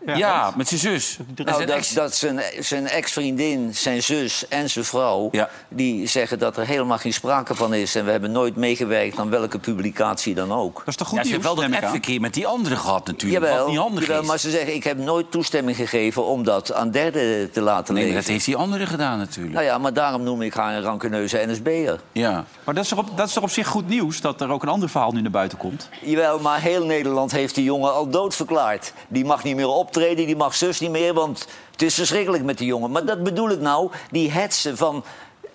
Ja, met zijn zus. Nou, dat, dat zijn, zijn ex-vriendin, zijn zus en zijn vrouw... die zeggen dat er helemaal geen sprake van is... en we hebben nooit meegewerkt aan welke publicatie dan ook. Dat is toch Ja, ze heeft wel dat F-verkeer met die andere gehad natuurlijk. Jawel, wat niet handig jawel, is. maar ze zeggen, ik heb nooit toestemming gegeven... om dat aan derden te laten Nee, lezen. dat heeft die andere gedaan natuurlijk. Nou ja, maar daarom noem ik haar een rancuneuze NSB'er. Ja. Maar dat is, toch op, dat is toch op zich goed nieuws dat er ook een ander verhaal nu naar buiten komt? Jawel, maar heel Nederland heeft die jongen al doodverklaard. Die mag niet meer optreden, die mag zus niet meer, want het is verschrikkelijk met die jongen. Maar dat bedoel ik nou, die hetsen van...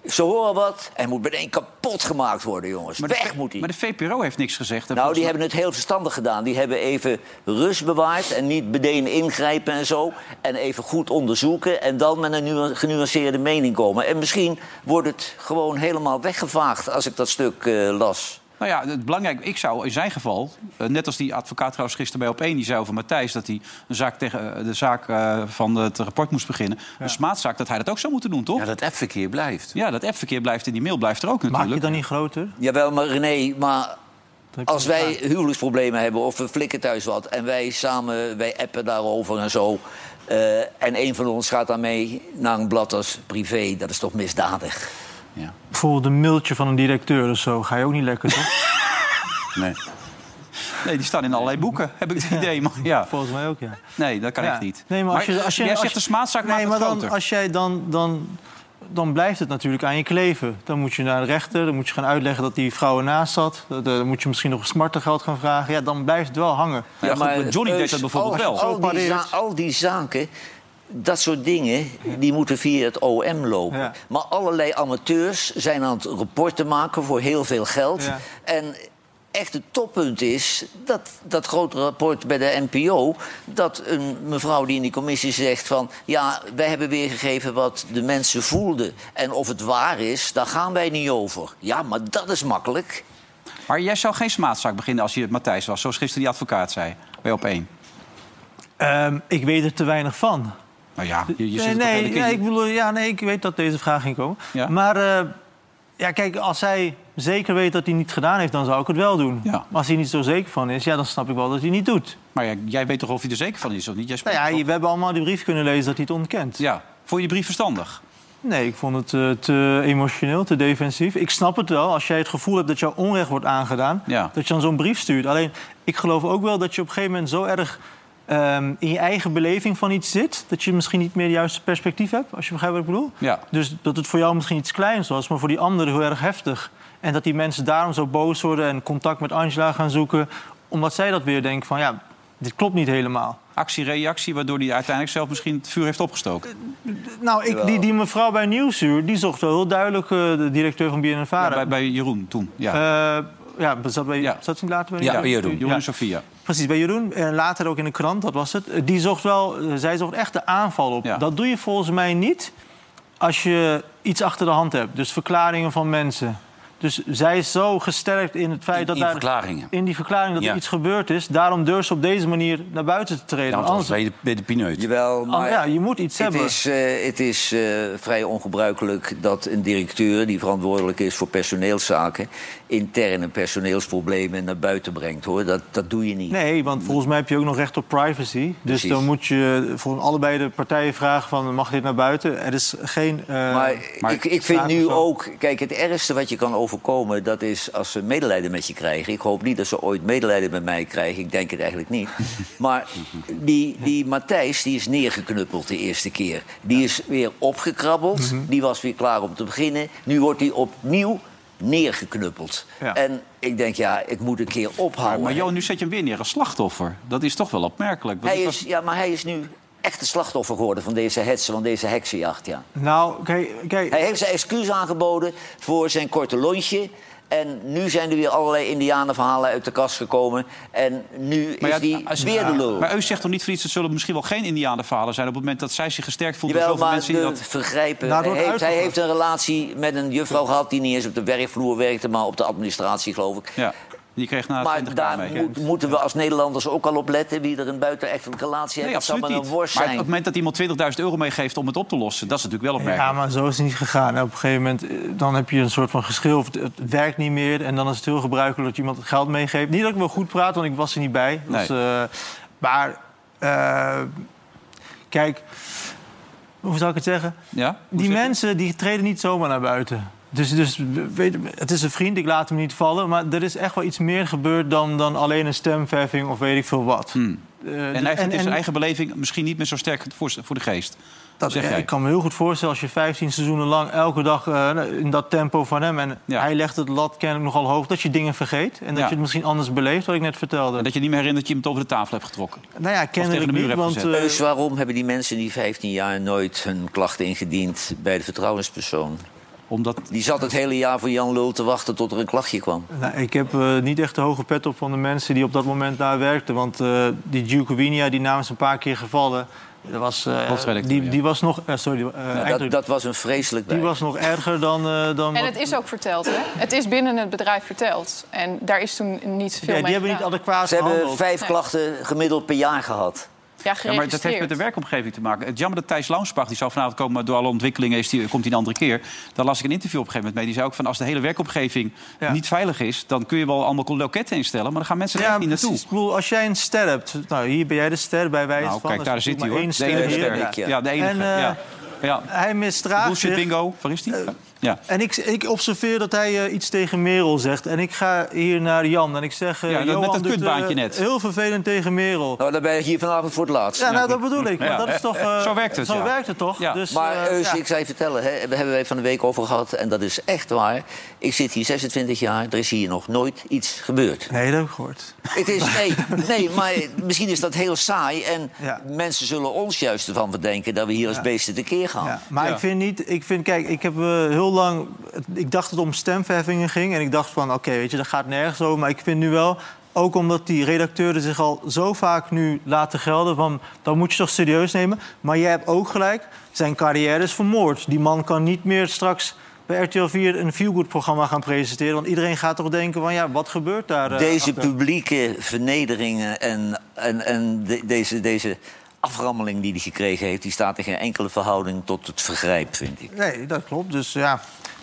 Ze horen wat en moet meteen kapot gemaakt worden, jongens. Weg moet hij. Maar de VPRO heeft niks gezegd. Nou, die hebben het heel verstandig gedaan. Die hebben even rust bewaard en niet meteen ingrijpen en zo. En even goed onderzoeken en dan met een nu- genuanceerde mening komen. En misschien wordt het gewoon helemaal weggevaagd als ik dat stuk eh, las. Nou ja, het belangrijk, ik zou in zijn geval, eh, net als die advocaat trouwens gisteren bij Op1, die zei over Matthijs dat hij een zaak tegen, eh, de zaak eh, van het rapport moest beginnen. Een smaadzaak, dat hij dat ook zou moeten doen, toch? Ja, dat appverkeer blijft. Ja, dat appverkeer blijft in die mail blijft er ook Maak je natuurlijk. dan niet groter? Jawel, maar René, maar als wij huwelijksproblemen hebben of we flikken thuis wat... en wij samen, wij appen daarover en zo... eh, en een van ons gaat daarmee naar een blad als privé, dat is toch misdadig? Bijvoorbeeld een mailtje van een directeur of zo. Ga je ook niet lekker, toch? Nee. Nee, die staan in allerlei boeken, heb ik het idee. Maar ja. Volgens mij ook, ja. Nee, dat kan Ja. echt niet. Nee, maar als je, als je, jij als zegt je- de smaadzaak maakt nee, het maar dan, groter. als jij dan, dan dan blijft het natuurlijk aan je kleven. Dan moet je naar de rechter, dan moet je gaan uitleggen dat die vrouw ernaast zat. Dan dan moet je misschien nog smartengeld gaan vragen. Ja, dan blijft het wel hangen. Eus, al, Al die, al die zaken, dat soort dingen, die moeten via het OM lopen. Maar allerlei amateurs zijn aan het rapporten maken voor heel veel geld. Ja. En echt het toppunt is dat, dat grote rapport bij de NPO... dat een mevrouw die in die commissie zegt van... ja, wij hebben weergegeven wat de mensen voelden. En of het waar is, daar gaan wij niet over. Ja, maar dat is makkelijk. Maar jij zou geen smaadzaak beginnen als je het Matthijs was, zoals gisteren die advocaat zei bij op één. Ehm, ik weet er te weinig van. Nou ja, je, je nee, nee, nee, ik bedoel, ja, nee, ik weet dat deze vraag ging komen. Ja. Maar eh, ja, kijk, als hij zeker weet dat hij niet gedaan heeft, dan zou ik het wel doen. Maar als hij niet zo zeker van is, ja, dan snap ik wel dat hij niet doet. Maar ja, jij weet toch of hij er zeker van is of niet? Jij Nou ja, we hebben allemaal die brief kunnen lezen dat hij het ontkent. Ja. Vond je die brief verstandig? Nee, ik vond het eh, te emotioneel, te defensief. Ik snap het wel, als jij het gevoel hebt dat jou onrecht wordt aangedaan... Dat je dan zo'n brief stuurt. Alleen, ik geloof ook wel dat je op een gegeven moment zo erg... ehm, in je eigen beleving van iets zit... dat je misschien niet meer het juiste perspectief hebt, als je begrijpt wat ik bedoel. Ja. Dus dat het voor jou misschien iets kleins was, maar voor die anderen heel erg heftig. En dat die mensen daarom zo boos worden en contact met Angela gaan zoeken... omdat zij dat weer denken van, ja, dit klopt niet helemaal. Actie-reactie, waardoor hij uiteindelijk zelf misschien het vuur heeft opgestoken. Nou, ik, die, die mevrouw bij Nieuwsuur, die zocht wel heel duidelijk... eh, de directeur van BNNVARA. Ja, bij, bij Jeroen toen. Ja. Eh, ja, zat, bij, zat ze niet later bij Ja, bij Jeroen. Jeroen en Sophia. Precies, bij Jeroen. En later ook in de krant, dat was het. Eh, Die zocht wel, eh, zij zocht echt de aanval op. Dat doe je volgens mij niet als je iets achter de hand hebt. Dus verklaringen van mensen. Dus zij is zo gesterkt in het feit dat in daar... verklaringen. In die verklaring dat Ja. er iets gebeurd is. Daarom durft ze op deze manier naar buiten te treden. Ja, want anders ben je de, ben je de pineut. Jawel, maar Oh, ja, je moet iets het hebben. Is, eh, het is eh, vrij ongebruikelijk dat een directeur... die verantwoordelijk is voor personeelszaken... interne personeelsproblemen naar buiten brengt. hoor. Dat, dat doe je niet. Nee, want volgens mij heb je ook nog recht op privacy. Dus Precies. dan moet je voor allebei de partijen vragen van... mag dit naar buiten? Er is geen... eh, Maar, ik, ik vind nu ook... Kijk, het ergste wat je kan dat is als ze medelijden met je krijgen. Ik hoop niet dat ze ooit medelijden met mij krijgen. Ik denk het eigenlijk niet. Maar die, die Matthijs die is neergeknuppeld de eerste keer. Die is weer opgekrabbeld. Mhm. Die was weer klaar om te beginnen. Nu wordt hij opnieuw neergeknuppeld. Ja. En ik denk, ja, ik moet een keer ophouden. Maar Jo, nu zet je hem weer neer als slachtoffer. Dat is toch wel opmerkelijk. Hij is, was- ja, maar hij is nu echt het slachtoffer geworden van deze hetsen, van deze heksenjacht, ja. Nou, kijk, kijk. Hij heeft zijn excuus aangeboden voor zijn korte lontje. En nu zijn er weer allerlei indianenverhalen uit de kast gekomen. En nu Maar is ja, die als- weer de lul. Maar u zegt toch niet voor iets... het zullen misschien wel geen indianenverhalen zijn... op het moment dat zij zich gesterkt voelt door Jawel, zoveel maar mensen... die de dat... vergrijpen... Nou, hij, heeft, hij heeft een relatie met een juffrouw gehad... die niet eens op de werkvloer werkte, maar op de administratie, geloof ik. Ja, die kreeg na Maar 20 daar jaar mee. moet- moeten we als Nederlanders ook al op letten... wie er een buitenechtelijke relatie heeft. Nee, dat zal absoluut maar een worst Maar zijn. op het moment dat iemand 20.000 euro meegeeft om het op te lossen... dat is natuurlijk wel opmerkelijk. Ja, maar zo is het niet gegaan. En op een gegeven moment eh, dan heb je een soort van geschil. of Het, werkt niet meer. En dan is het heel gebruikelijk dat iemand het geld meegeeft. Niet dat ik wel goed praat, want ik was er niet bij. Nee. Dus, eh, maar eh, kijk, hoe zou ik het zeggen? Ja? Die mensen die treden niet zomaar naar buiten. Dus, dus weet, het is een vriend, ik laat hem niet vallen. Maar er is echt wel iets meer gebeurd dan, dan alleen een stemverving of weet ik veel wat. Eh, En hij heeft het in en- zijn eigen beleving misschien niet meer zo sterk voor, voor de geest. Dat, zeg ja, jij. ik kan me heel goed voorstellen als je 15 seizoenen lang elke dag eh, in dat tempo van hem. En hij legt het lat kennelijk nogal hoog. Dat je dingen vergeet. En dat Ja. je het misschien anders beleeft, wat ik net vertelde. En dat je niet meer herinnert dat je hem over de tafel hebt getrokken. Nou ja, kennelijk niet. Want, eh, Dus waarom hebben die mensen die 15 jaar nooit hun klachten ingediend bij de vertrouwenspersoon? Omdat... Die zat het hele jaar voor Jan Lul te wachten tot er een klachtje kwam. nou, ik heb eh, niet echt de hoge pet op van de mensen die op dat moment daar werkten. Want eh, die Giucovinia, die naam is een paar keer gevallen. Dat was, eh, Hoofdredacteur, die, die was nog... eh, sorry, Ja, dat, dat was een vreselijk die bij. was nog erger dan... eh, dan En wat- het is ook verteld, hè? Het is binnen het bedrijf verteld. En daar is toen niet veel Ja, die mee hebben niet adequaat Ze hebben vijf Nee. klachten gemiddeld per jaar gehad. Ja, Ja, maar dat heeft met de werkomgeving te maken. Het jammer dat Thijs Launsbach, die zou vanavond komen... maar door alle ontwikkelingen is die, komt hij een andere keer. Daar las ik een interview op een gegeven moment mee. Die zei ook van als de hele werkomgeving Ja. niet veilig is... dan kun je wel allemaal loketten instellen... maar dan gaan mensen er echt niet naartoe. precies. Ik bedoel, als jij een ster hebt... Nou, hier ben jij de ster bij wijze Nou, van. kijk, daar zit hij hoor. De enige ster. Ja, de enige. En, eh, ja. Ja. Hij misdraagt Bullshit zich... bingo, waar is die? Ja. En ik, ik observeer dat hij eh, iets tegen Merel zegt. En ik ga hier naar Jan en ik zeg... eh, Ja, Johan dat doet, kutbaantje eh, net. Heel vervelend tegen Merel. Nou, dan ben je hier vanavond voor het laatst. Ja, nou, dat bedoel ik. Maar dat is toch... eh, Zo werkt het, Zo ja. werkt het toch? Dus, maar eh, Eus, ja. ik zou je vertellen, hè, daar hebben wij van de week over gehad. En dat is echt waar. Ik zit hier 26 jaar, er is hier nog nooit iets gebeurd. Nee, dat heb ik gehoord. Het is, nee, nee, maar misschien is dat heel saai. En mensen zullen ons juist ervan verdenken dat we hier als beesten tekeer gaan. Maar ik vind niet, ik vind, kijk, ik heb eh, heel lang, ik dacht dat het om stemverheffingen ging. En ik dacht van, oké, weet je, dat gaat nergens over. Maar ik vind nu wel, ook omdat die redacteuren zich al zo vaak nu laten gelden... van, dan moet je toch serieus nemen. Maar jij hebt ook gelijk, zijn carrière is vermoord. Die man kan niet meer straks bij RTL 4 een feelgood-programma gaan presenteren. Want iedereen gaat toch denken van, ja, wat gebeurt daar eh, Deze achter? publieke vernederingen en, en, en de- deze, deze aframmeling die hij gekregen heeft... die staat in geen enkele verhouding tot het vergrijp, vind ik. Nee, dat klopt. Dus ja,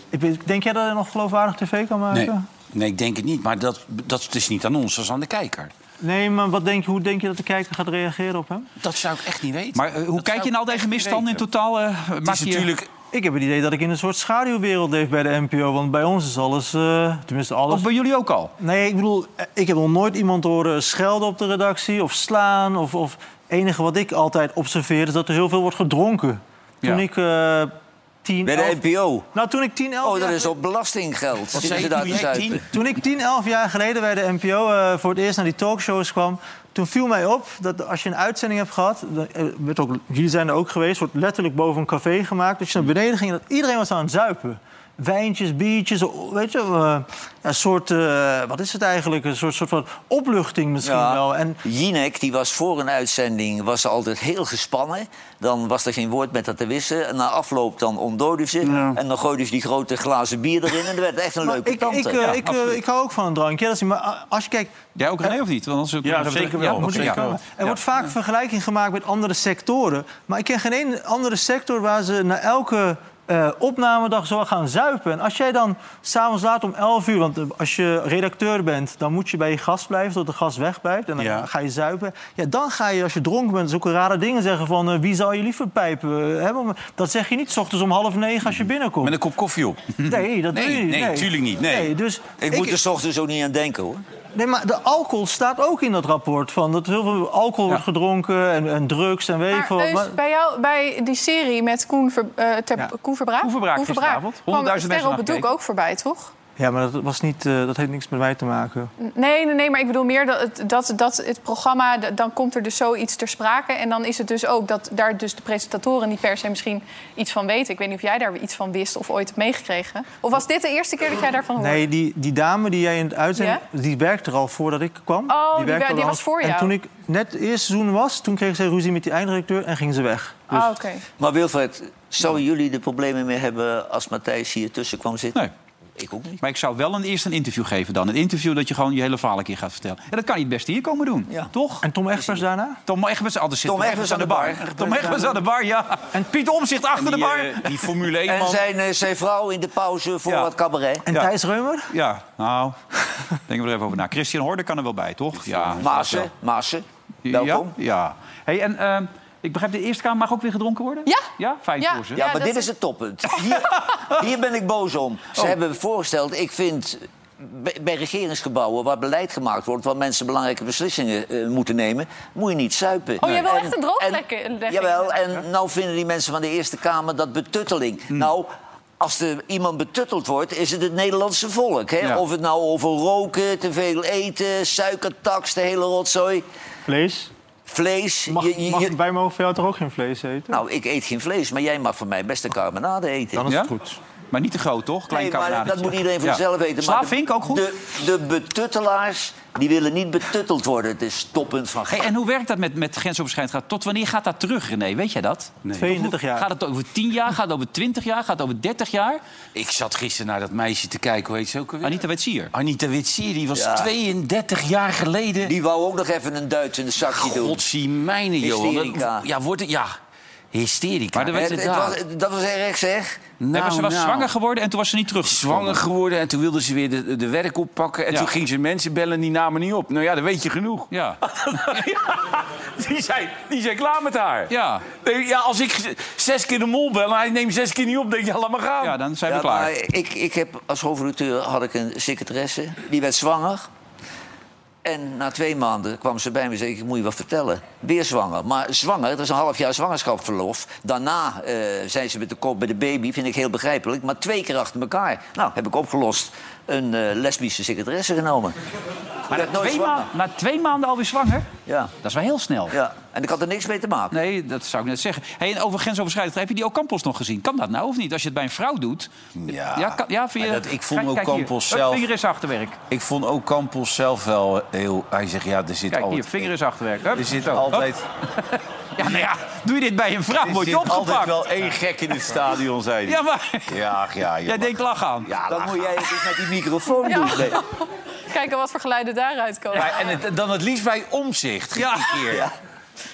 ik weet- denk jij dat hij nog geloofwaardig tv kan maken? Nee. nee, ik denk het niet. Maar dat, dat is niet aan ons, dat is aan de kijker. Nee, maar wat denk je, hoe denk je dat de kijker gaat reageren op hem? Dat zou ik echt niet weten. Maar eh, hoe Dat kijk je nou ik deze misstanden in totaal? eh, Het maak is je- natuurlijk... Ik heb het idee dat ik in een soort schaduwwereld leef bij de NPO. Want bij ons is alles, eh, tenminste alles... Of bij jullie ook al? Nee, ik bedoel, ik heb nog nooit iemand horen schelden op de redactie... of slaan, of... of... Het enige wat ik altijd observeer is dat er heel veel wordt gedronken. Toen Ja. ik eh 10, Bij de 11 NPO? Nou, toen ik 10, 11 Oh, dat jaar is op belastinggeld. Zitten ze daar toen te ik 10, 11 jaar geleden bij de NPO eh, voor het eerst naar die talkshows kwam... toen viel mij op dat als je een uitzending hebt gehad... eh, werd ook, jullie zijn er ook geweest, wordt letterlijk boven een café gemaakt... dat je naar beneden ging en dat iedereen was aan het zuipen. Wijntjes, biertjes, weet je, eh, een soort, eh, wat is het eigenlijk? Een soort, soort van opluchting misschien wel. En Jinek, die was voor een uitzending was altijd heel gespannen. Dan was er geen woord met haar te wissen. En na afloop dan ontdooide ze. En dan gooide ze die grote glazen bier erin. En dat werd echt een leuke ik, tante. ik, eh, ik, ik hou ook van een drankje. Dat is, maar als je kijkt... Jij ook René of niet? Want anders Ja, dat zeker wel. moet ik komen. Er wordt vaak vergelijking gemaakt met andere sectoren. Maar ik ken geen één andere sector waar ze na elke eh, opnamedag zo gaan zuipen. En als jij dan s'avonds laat om 11 uur... want eh, als je redacteur bent, dan moet je bij je gast blijven... tot de gast wegblijft. En dan Ja. ga je zuipen. Ja, dan ga je, als je dronken bent, zulke rare dingen zeggen van... eh, wie zou je liever pijpen hebben? Dat zeg je niet 's ochtends om half negen als je binnenkomt. Met een kop koffie op. Nee, dat Nee, doe je niet. nee, tuurlijk niet, nee. dus Ik moet er 's ochtends ook niet aan denken, hoor. Nee, maar de alcohol staat ook in dat rapport. Van dat heel veel alcohol wordt gedronken en, en drugs en weet Maar, Maar- bij jou, bij die serie met Koen, Ver, eh, ter, Koen Verbraak? Koen Verbraak gisteravond. 100.000 kwam mensen Sterren op het doek ook voorbij, toch? Ja, maar dat, was niet, eh, dat heeft niks met mij te maken. Nee, nee, nee, maar ik bedoel meer dat, het- dat, dat het programma... dan komt er dus zoiets ter sprake. En dan is het dus ook dat daar dus de presentatoren niet per se misschien iets van weten. Ik weet niet of jij daar iets van wist of ooit hebt meegekregen. Of was dit de eerste keer dat jij daarvan hoorde? Nee, die, die dame die jij in het uitzending... die werkte er al voordat ik kwam. Oh, die werkte die was voor En jou. toen ik net het eerste seizoen was... toen kreeg zij ruzie met die eindredacteur en ging ze weg. Dus Ah, oké. Maar Wilfred, zouden jullie er problemen mee hebben als Matthijs hier tussen kwam zitten? Nee. Ik ook niet. Maar ik zou wel een, eerst een interview geven dan. Een interview dat je gewoon je hele verhaal een keer gaat vertellen. En dat kan je het beste hier komen doen. Toch? En Tom Egbers daarna? Tom Egbers, altijd zit Tom Tom Egbers aan de bar. Tom Egbers aan de bar, ja. En Piet Omzicht achter de bar. eh, die Formule 1 En man. zijn, eh, zijn vrouw in de pauze voor Ja. wat cabaret? En Ja. Thijs Reumer? Ja, nou, denken we er even over na. Christian Horder kan er wel bij, toch? Ja. Maassen, Maassen, welkom. Ja. ja. Hey, en ehm, ik begrijp, de Eerste Kamer mag ook weer gedronken worden? Ja. Ja, fijn Ja. voor ze. Ja, maar dit is- het toppunt. Hier, hier ben ik boos om. Ze Oh. hebben voorgesteld, ik vind... bij- regeringsgebouwen waar beleid gemaakt wordt... waar mensen belangrijke beslissingen eh, moeten nemen... moet je niet zuipen. Oh, jij wil echt een drooglegging? en- Jawel, en nou vinden die mensen van de Eerste Kamer dat betutteling. Hmm. Nou... Als er iemand betutteld wordt, is het het Nederlandse volk. Hè? Ja. Of het nou over roken, te veel eten, suikertax, de hele rotzooi. Vlees? Vlees. Mag, je- je- mag- je- wij mogen voor jou toch ook geen vlees eten? Nou, ik eet geen vlees, maar jij mag van mij best een carbonade eten. Dan is het Ja? goed. Maar niet te groot, toch? Klein Nee, maar dat moet iedereen voor Ja. zichzelf weten. Vink ook goed? De, de betuttelaars, die willen niet betutteld worden. Het is toppunt van... Hey, en hoe werkt dat met, met grensoverschrijdend? Tot wanneer gaat dat terug, René? Weet jij dat? 32 jaar. Gaat het over 10 jaar? Gaat het over 20 jaar? Gaat het over 30 jaar? Ik zat gisteren naar dat meisje te kijken, hoe heet ze ook alweer? Anita Wetsier. Anita Witsier, die was Ja. 32 jaar geleden. Die wou ook nog even een Duits in de zakje doen. Godzie mijne. Dat- Ja, wordt het... Ja, hysterica. Maar er werd- Het- het Inderdaad. was, dat was erg, zeg. Nee, maar ze was nou. zwanger geworden en toen was ze niet terug. Zwanger geworden en toen wilde ze weer de, de werk oppakken. En Ja. toen ging ze mensen bellen en die namen niet op. Nou ja, dan weet je genoeg. Ja. die, zijn, die zijn klaar met haar. Ja. Nee, ja, als ik... zes keer de mol bellen. Hij neemt zes keer niet op. denk je, laat maar gaan. Ja, dan zijn we klaar. ik, ik heb als hoofdredacteur had ik een secretaresse. Die werd zwanger. En na twee maanden kwam ze bij me en zei... ik moet je wat vertellen. Weer zwanger. Maar zwanger, dat is een half jaar zwangerschapsverlof. Daarna eh, zijn ze met de kop bij de baby. Vind ik heel begrijpelijk. Maar twee keer achter elkaar. Nou, heb ik opgelost. Een eh, lesbische secretaresse genomen. Maar na nooit twee, maanden, na twee maanden alweer zwanger? Ja. Dat is wel heel snel. Ja. En ik had er niks mee te maken. Nee, dat zou ik net zeggen. Hey, en over grensoverschrijdend, heb je die Ocampos nog gezien? Kan dat nou of niet? Als je het bij een vrouw doet. Ja, ja, kan, ja vind je, dat, ik vond Kijk, ook kijk hier. Campos Hup, zelf... Vinger is achterwerk. Ik vond ook Campos zelf wel heel... Hij zegt, ja, er zit Kijk altijd... hier, vinger is achterwerk. Hup, Er zit zo. altijd... Hup. Ja, nou ja, doe je dit bij een vrouw, Er word je zit opgepakt. altijd wel één gek in het stadion, zei hij. Ja, maar Ja, ja, jij denkt lach aan. Ja, lach moet jij het dus met die microfoon Ja. doen. Nee. Kijken wat voor geluiden daaruit komen. Ja, en het, dan het liefst bij omzicht. Ja. keer. Ja.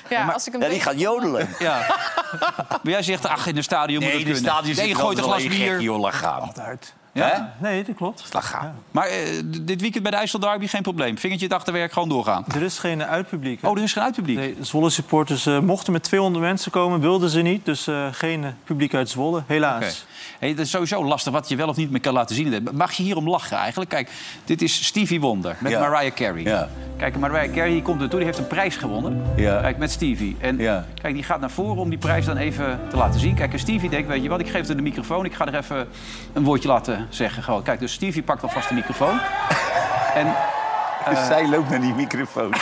Ja, als ik een Ja, die gaat jodelen. Ja. Maar jij zegt, ach, in een stadion moet Nee, het de kunnen. stadion nee, je gooit een glas bier. joh, laat gaan. Altijd. Ja? Nee, dat klopt. Laat gaan. Maar eh, dit weekend bij de IJssel Derby geen probleem. Vingertje het achterwerk, gewoon doorgaan. Er is geen uitpubliek. hè? Oh, er is geen uitpubliek. Nee, Zwolle supporters eh, mochten met 200 mensen komen, wilden ze niet. Dus eh, geen publiek uit Zwolle, helaas. Oké. Hey, dat is sowieso lastig wat je wel of niet meer kan laten zien. Mag je hierom lachen eigenlijk? Kijk, dit is Stevie Wonder met Ja. Mariah Carey. Ja. Kijk, Mariah Carey die komt ertoe, die heeft een prijs gewonnen. Ja. Kijk, met Stevie. En Ja. kijk, die gaat naar voren om die prijs dan even te laten zien. Kijk, en Stevie denkt, weet je wat, ik geef haar de microfoon. Ik ga er even een woordje laten zeggen. Gewoon. Kijk, dus Stevie pakt alvast de microfoon. En Dus zij loopt naar die microfoon.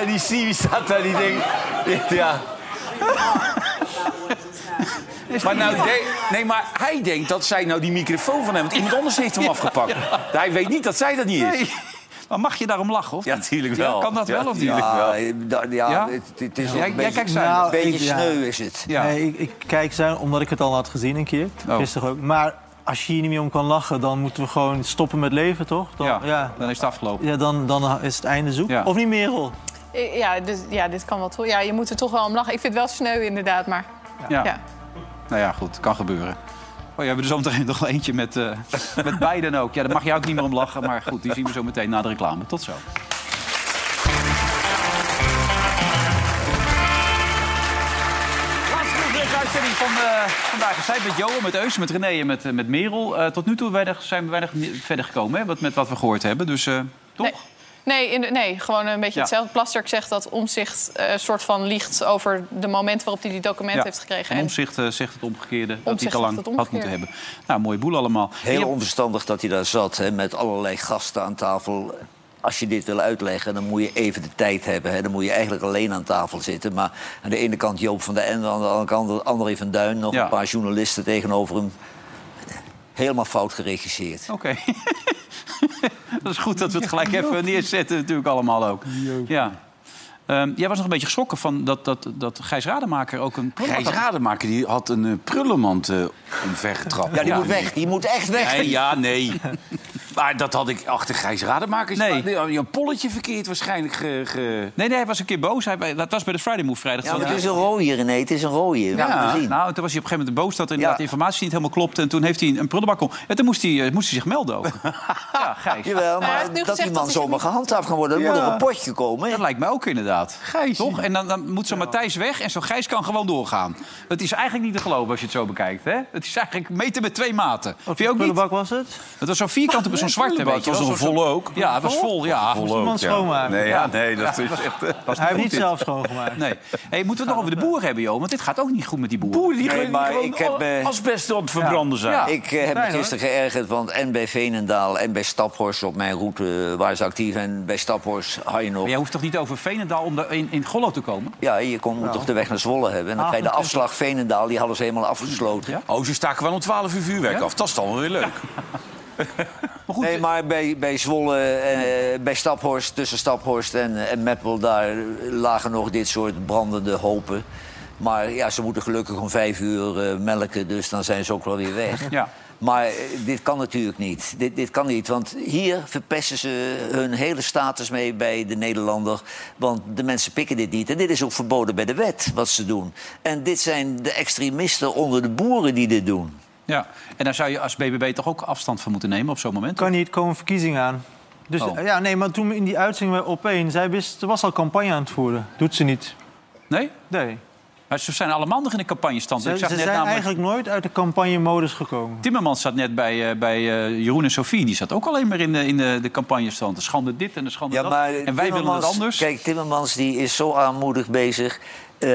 en die Stevie staat daar, die denkt... Ja. Maar, nou, nee, maar hij denkt dat zij nou die microfoon van hem... Want iemand anders heeft hem afgepakt. Hij weet niet dat zij dat niet is. Nee. Maar mag je daarom lachen, of Ja, niet? tuurlijk Ja, wel. kan dat wel of niet? Ja, wel. eh, ja, Ja? Het, het is Jij- een jij beetje, kijkt zuinig. een Nou, beetje sneu is het. Ja. Nee, ik, ik kijk zijn omdat ik het al had gezien een keer. Oh. Gisteren ook. Maar als je hier niet meer om kan lachen, dan moeten we gewoon stoppen met leven, toch? Dan, ja, ja. dan is het afgelopen. Ja, dan, dan is het einde zoek. Ja. Of niet, Merel? Ja, dus, ja, dit kan wel toe. Ja, je moet er toch wel om lachen. Ik vind het wel sneu inderdaad, maar... Ja. Ja. Nou ja, goed, kan gebeuren. Oh, we hebben er zo meteen nog eentje met, eh met beiden ook. Ja, daar mag je ook niet meer om lachen, maar goed, die zien we zo meteen na de reclame. Tot zo. Uitzending van eh, vandaag. Zij met Johan, met Eus, met René en met, eh, met Merel. Tot nu toe zijn we weinig ni- verder gekomen hè, wat, met wat we gehoord hebben. Dus toch? Nee, in de- nee, gewoon een beetje Ja. hetzelfde. Plasterk zegt dat Omzicht een soort van liegt over de moment waarop hij die documenten heeft gekregen. En Omzicht eh, zegt het omgekeerde, dat hij al lang had moeten hebben. Nou, mooie boel allemaal. Heel onverstandig dat hij daar zat, hè, met allerlei gasten aan tafel. Als je dit wil uitleggen, dan moet je even de tijd hebben. Hè. Dan moet je eigenlijk alleen aan tafel zitten. Maar aan de ene kant Joop van der Ende, aan de andere kant André van Duin... nog Ja. een paar journalisten tegenover hem. Helemaal fout geregisseerd. Oké. dat is goed dat we het gelijk even neerzetten, natuurlijk allemaal ook. Ja. Ehm, jij was nog een beetje geschrokken van dat, dat, dat Gijs Rademaker ook een... Gijs Rademaker die had een eh, prullenmand eh omvergetrapt. Ja, die moet weg. Die moet echt weg. Nee, ja, nee. Maar dat had ik achter Gijs Rademaker. Nee. Nee. Een polletje verkeerd waarschijnlijk. Ge, ge- Nee, nee, hij was een keer boos. Hij, dat was bij de Friday Move vrijdag. Ja, het is een rode, René. Het is een rode. We Ja, gezien. nou, toen was hij op een gegeven moment boos dat inderdaad Ja. de informatie niet helemaal klopte. En toen heeft hij een prullenbak om. En toen moest hij, eh, moest hij zich melden ook. ja, Gijs. Jawel, maar dat die man zomaar gehandhaafd kan worden. Er moet een rapportje komen. Dat lijkt mij ook inderdaad. Gijs. Toch? En dan, dan moet zo Matthijs weg en zo Gijs kan gewoon doorgaan. Het is eigenlijk niet te geloven als je het zo bekijkt. Hè? Het is eigenlijk meten met twee maten. Vind je ook niet? prullenbak was het? Het was zo'n vierkante, zo'n zwarte. Het was een Zo'n- volle ook. Ja, het was vol. Ja. Moest iemand schoonmaken? Nee, ja, nee, dat is echt... eh, Was Hij heeft niet zelf schoongemaakt. Nee. Hey, moeten we het nog over de boer hebben, joh? Want dit gaat ook niet goed met die boeren. Boeren die Nee, maar ik heb, eh, asbest aan het verbranden zijn. Ja. Ik eh, heb me gisteren geërgerd, want en bij Veenendaal en bij Staphorst op mijn route eh, waren ze actief. En bij Staphorst had je nog... Maar jij hoeft toch niet over Veenendaal om daar in, in Gollo te komen? Ja, je kon, moet toch de weg naar Zwolle hebben. En dan krijg je de 28. afslag Veenendaal, die hadden ze helemaal afgesloten. Ja? Oh, ze staken wel om 12 uur vuurwerk Ja? af. Dat is dan wel weer leuk. Maar goed, Nee, maar bij, bij Zwolle, eh, bij Staphorst, tussen Staphorst en, en Meppel... daar lagen nog dit soort brandende hopen. Maar ja, ze moeten gelukkig om vijf uur eh, melken, dus dan zijn ze ook wel weer weg. Ja. Maar eh, dit kan natuurlijk niet. Dit, dit kan niet, want hier verpesten ze hun hele status mee bij de Nederlander. Want de mensen pikken dit niet. En dit is ook verboden bij de wet, wat ze doen. En dit zijn de extremisten onder de boeren die dit doen. Ja. En daar zou je als BBB toch ook afstand van moeten nemen op zo'n moment? Kan niet, komen verkiezingen aan. Dus Oh. ja, nee, maar toen in die uitzending bij Opeen, zij wist, ze was al campagne aan het voeren. Doet ze niet. Nee? Nee. Maar ze zijn allemaal nog in de campagnestand. Ze, Ik zag ze net zijn namelijk... eigenlijk nooit uit de campagnemodus gekomen. Timmermans zat net bij, eh, bij eh, Jeroen en Sofie. Die zat ook alleen maar in de, in de, de campagnestand. De schande dit en de schande Ja, dat. maar En wij willen het Timmermans- anders. Kijk, Timmermans die is zo armoedig bezig. Eh,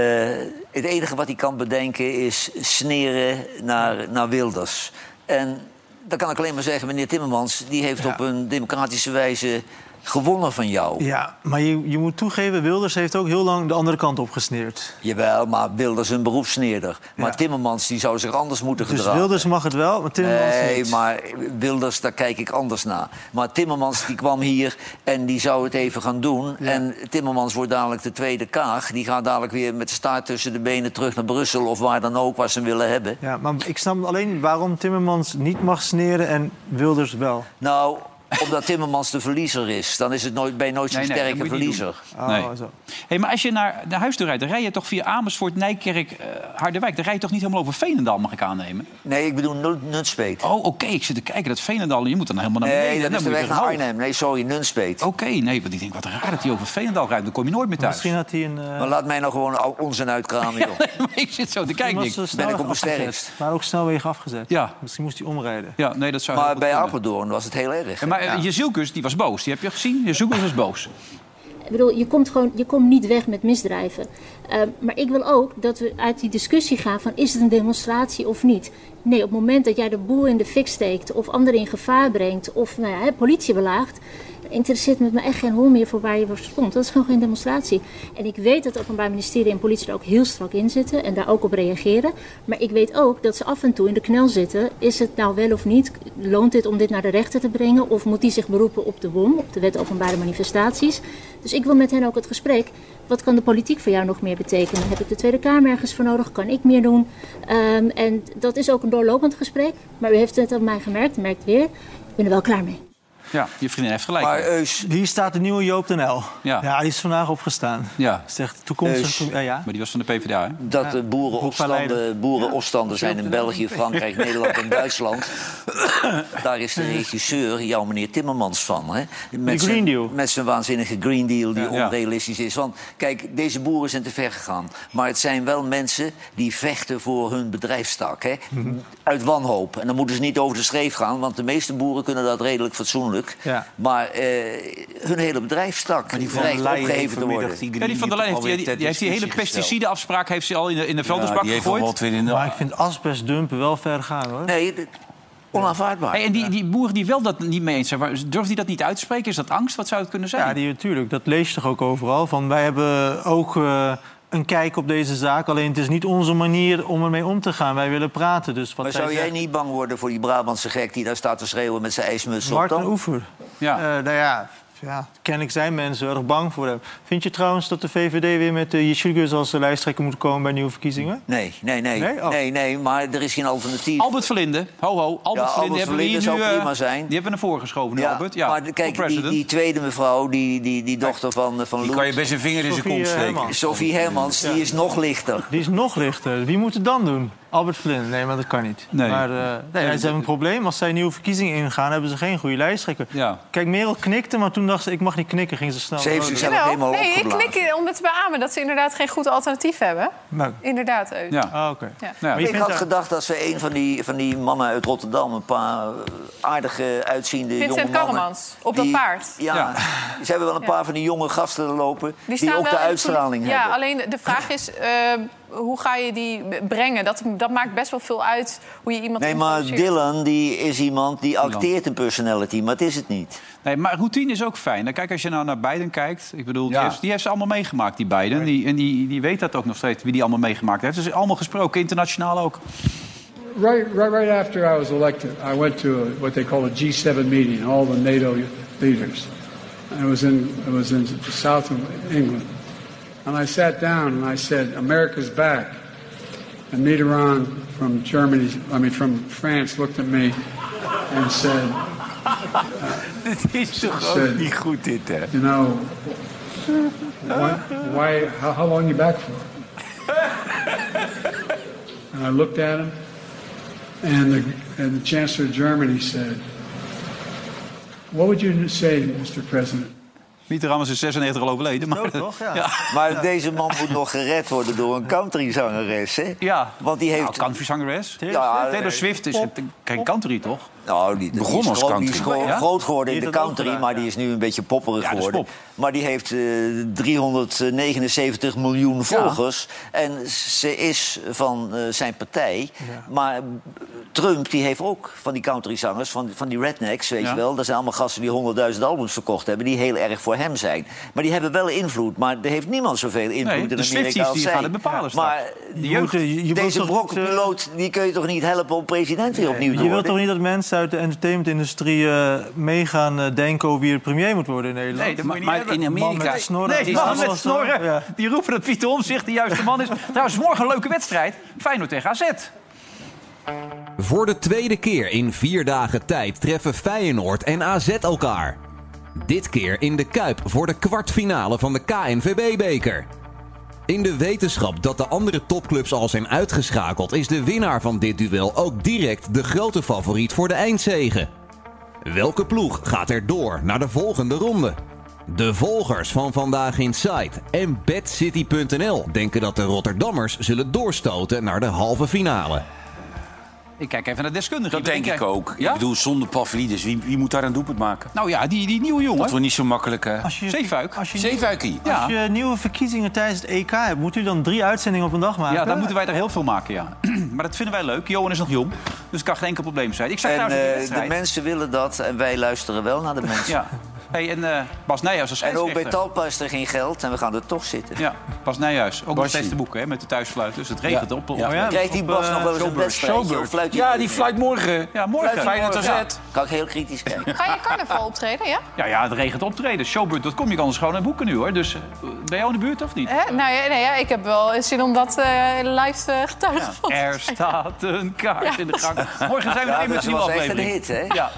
het enige wat hij kan bedenken is sneren naar, naar Wilders. En dan kan ik alleen maar zeggen, meneer Timmermans... die heeft op een democratische wijze gewonnen van jou. Ja, maar je, je moet toegeven, Wilders heeft ook heel lang de andere kant op gesneerd. Jawel, maar Wilders is een beroepssneerder. Maar Timmermans die zou zich anders moeten Dus gedragen. Wilders mag het wel, maar Timmermans nee, niet. maar Wilders, daar kijk ik anders naar. Maar Timmermans die kwam hier en die zou het even gaan doen. En Timmermans wordt dadelijk de tweede kaag. Die gaat dadelijk weer met de staart tussen de benen terug naar Brussel... of waar dan ook, waar ze hem willen hebben. Ja, maar ik snap alleen waarom Timmermans niet mag sneren en Wilders wel. Nou, omdat Timmermans de verliezer is. Dan is het nooit, ben je nooit zo'n Nee, nee, dat sterke verliezer. Oh, Nee. Hey, maar als je naar de huisdeur rijdt, dan rij je toch via Amersfoort, Nijkerk, eh, Harderwijk. Dan rij je toch niet helemaal over Veenendaal, mag ik aannemen? Nee, ik bedoel Nunspeet. Oh, oké. Ik zit te kijken. Dat Veenendaal, je moet dan helemaal naar Nee, beneden. dat Dan is de moet je weg naar. Arnhem. Nee, sorry, Nunspeet. Oké, nee, want ik denk, wat raar dat hij over Veenendaal rijdt. Dan kom je nooit meer thuis. Misschien had hij een... eh, Maar laat mij nou gewoon onzin uitkramen, joh. ik zit zo te kijken. ben ik snelweg op mijn afgezet. sterkst. Maar ook snelwegen afgezet. Ja. Misschien moest hij omrijden. Ja, nee, dat zou Maar bij. Apeldoorn was het heel erg. Ja, maar uh, Jezielkus, die was boos. Die heb je gezien? Jezielkus was boos. Ik bedoel, je komt gewoon je komt niet weg met misdrijven. Uh, maar ik wil ook dat we uit die discussie gaan van is het een demonstratie of niet. Nee, op het moment dat jij de boel in de fik steekt of anderen in gevaar brengt of nou ja, hè, politie belaagt, interesseert me echt geen hol meer voor waar je voor stond. Dat is gewoon geen demonstratie. En ik weet dat het Openbaar Ministerie en politie er ook heel strak in zitten en daar ook op reageren. Maar ik weet ook dat ze af en toe in de knel zitten. Is het nou wel of niet? Loont dit om dit naar de rechter te brengen? Of moet die zich beroepen op de WOM, op de Wet Openbare Manifestaties? Dus ik wil met hen ook het gesprek. Wat kan de politiek voor jou nog meer betekenen? Heb ik de Tweede Kamer ergens voor nodig? Kan ik meer doen? Um, en dat is ook een doorlopend gesprek. Maar u heeft het op mij gemerkt, merkt weer. Ik ben er wel klaar mee. Ja, je vriendin heeft gelijk. Maar Eus... Hier staat de nieuwe Joop den L. Ja. ja, die is vandaag opgestaan. Ja. Zegt toekomstig... Eus. Ja, ja. Maar die was van de PvdA, hè? Dat de boerenopstanden, boerenopstanden zijn in België, Frankrijk, Nederland en Duitsland. Daar is de regisseur, jouw meneer Timmermans, van. Hè? Met Green zijn, Deal. Met zijn waanzinnige Green Deal die Ja. onrealistisch is. Want kijk, deze boeren zijn te ver gegaan. Maar het zijn wel mensen die vechten voor hun bedrijfstak. Hè? Mhm. Uit wanhoop. En dan moeten ze niet over de schreef gaan, want de meeste boeren kunnen dat redelijk fatsoenlijk. Ja. Maar eh, hun hele bedrijfstak die van der Leyen te worden. die Ja, die van der Leyen heeft, die, heeft die hele pesticidenafspraak heeft ze al in de, in de vuilnisbak die heeft al gegooid. wat weer in de... Maar ik vind asbestdumpen wel ver gaan, hoor. Nee, onaanvaardbaar. Hey, en die, die boeren die wel dat niet mee eens zijn, waar- durft die dat niet uit te spreken? Is dat angst? Wat zou het kunnen zijn? Ja, die, natuurlijk. Dat lees je toch ook overal. Van, wij hebben ook eh, een kijk op deze zaak. Alleen het is niet onze manier om ermee om te gaan. Wij willen praten. Dus wat Maar zou jij zegt- niet bang worden voor die Brabantse gek die daar staat te schreeuwen met zijn ijsmuts op Martin dan? Oever. Ja. Eh, nou ja, ja, kennelijk zijn mensen erg bang voor hem. Vind je trouwens dat de VVD weer met de Yeshilgus als lijsttrekker moet komen bij nieuwe verkiezingen? Nee, nee, nee. Nee? Oh. Nee, nee, maar er is geen alternatief. Albert Verlinde, ho ho, Albert Ja, Verlinde Albert hebben we hier Verlinde nu... zou eh, prima zijn. Die hebben we naar voren geschoven ja, Albert. Ja, maar kijk, die, president. die tweede mevrouw, die, die, die dochter van, eh, van Die Loet, kan je best een vinger in zijn kont eh, steken. Sophie Hermans, die is nog lichter. Die is nog lichter. Wie moet het dan doen? Albert Verlinde? Nee, maar dat kan niet. Nee. Maar eh, nee, ze hebben een probleem. Als zij nieuwe verkiezingen ingaan, hebben ze geen goede lijsttrekker. Ja. Kijk, Merel knikte, maar toen dacht ze, ik mag niet knikken. Ging ze snel. Ze heeft naar zichzelf helemaal nee, ik opgeblazen. knik om het te beamen dat ze inderdaad geen goed alternatief hebben. Maar, Inderdaad, Eus. Ja. ah, oké. Ja. Ja. Maar je Ik had gedacht dat ze een van die, van die mannen uit Rotterdam... een paar aardige, uitziende Vincent jonge mannen... Karremans, op dat die- paard. Ja, Ja. ze hebben wel een paar van die jonge gasten er lopen... Die, ook de uitstraling Ja, hebben. alleen de vraag is, eh, hoe ga je die brengen? Dat, dat maakt best wel veel uit hoe je iemand Nee, maar. Dylan die is iemand die acteert een personality, maar het is het niet. Nee, maar routine is ook fijn. Nou, Kijk, als je nou naar Biden kijkt. Ik bedoel, die, heeft, die heeft ze allemaal meegemaakt, die Biden. Die, en die, die weet dat ook nog steeds, wie die allemaal meegemaakt heeft. Dus allemaal gesproken, internationaal ook. Right, right, right after I was elected, I went to a, what they call a G7 meeting, all the NATO leaders. And it was in it was in the south of England, and I sat down and I said, "America's back." And Mitterrand from Germany, I mean from France, looked at me and said, Dit is toch Said- ook niet goed, dit, hè? "You know, why? why how, how long you back for?" And I looked at him, and the, and the Chancellor of Germany said, What would you say, Mr. President, Mitterrand is in 96 al overleden. Maar, toch? Ja. Ja. Maar deze man moet nog gered worden door een countryzangeres, hè? Ja. Want die heeft... Nou, countryzangeres. Ja, Taylor Swift is geen country, toch? Nou, die, Begon die is als country. Die is gro- Ja? groot geworden in de country, gedaan, maar die is nu een beetje popperig Ja, geworden. pop. Maar die heeft eh, 379 miljoen volgers. En ze is van eh, zijn partij. Maar Trump die heeft ook van die countryzangers, van, van die rednecks, weet Ja. je wel. Dat zijn allemaal gasten die 100.000 albums verkocht hebben, die heel erg voor hem zijn. Maar die hebben wel invloed, maar er heeft niemand zoveel invloed Nee, in de Amerika als die zij. gaan het bepalen straks. Maar De jeugd. moet, eh, je deze brokpiloot, die kun je toch niet helpen om president weer opnieuw te Je worden? wilt toch niet dat mensen uit de entertainmentindustrie eh meegaan eh, denken over wie er premier moet worden in Nederland? Nee, dat moet je niet Maar hebben. in Amerika... met snorren. Nee, die man met snorren. Ja. Die roepen dat Pieter Omtzigt de juiste man is. Trouwens, morgen een leuke wedstrijd. Feyenoord tegen AZ. Voor de tweede keer in vier dagen tijd treffen Feyenoord en AZ elkaar. Dit keer in de Kuip voor de kwartfinale van de KNVB-beker. In de wetenschap dat de andere topclubs al zijn uitgeschakeld... is de winnaar van dit duel ook direct de grote favoriet voor de eindzege. Welke ploeg gaat er door naar de volgende ronde? De volgers van Vandaag Inside en BadCity.nl denken dat de Rotterdammers zullen doorstoten naar de halve finale. Ik kijk even naar de deskundigen. Dat denk ik ook. Ja? Ik bedoel, zonder Pavlidis, wie, wie moet daar een doelpunt maken? Nou ja, die, die nieuwe jongen. Dat wordt niet zo makkelijk, hè? Als je, Zeefuik. Als je, Zeefuikie. Ja. als je nieuwe verkiezingen tijdens het EK hebt, moet u dan drie uitzendingen op een dag maken? Ja, dan moeten wij er heel veel maken, ja. maar dat vinden wij leuk. Johan is nog jong, dus het kan geen enkel probleem zijn. Ik zeg En trouwens eh, de mensen willen dat en wij luisteren wel naar de mensen. Ja. Hey, en eh, Bas Nijhuis als En ook bij. Talpa is er geen geld en we gaan er toch zitten. Ja, Bas Nijhuis. Ook nog Basje. steeds te boeken hè, met de thuisfluit. Dus het regent Ja. op. op Ja. ja. Krijgt die Bas nog wel eens een Showbird. Showbird. Fluit Ja, die fluit morgen. Ja, morgen. Feyenoord AZ. Ja. Kan ik heel kritisch kijken. Ga je carnaval optreden, ja? Ja, ja, het regent optreden. Showbird.com, je kan ons gewoon naar boeken nu hoor. Dus eh, ben jij in de buurt of niet? Hè? Nou ja, nee, ja, ik heb wel zin om dat eh, live te getuigen. van te Er zijn. staat een kaart in de gang. Morgen zijn we Ja, er weer met dat een nieuwe was echt een aflevering. hit, hè? Ja.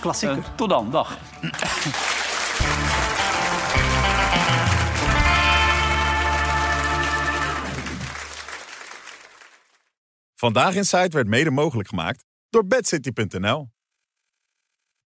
Klassieker. Eh, tot dan, dag. Vandaag in Site werd mede mogelijk gemaakt door bedcity.nl.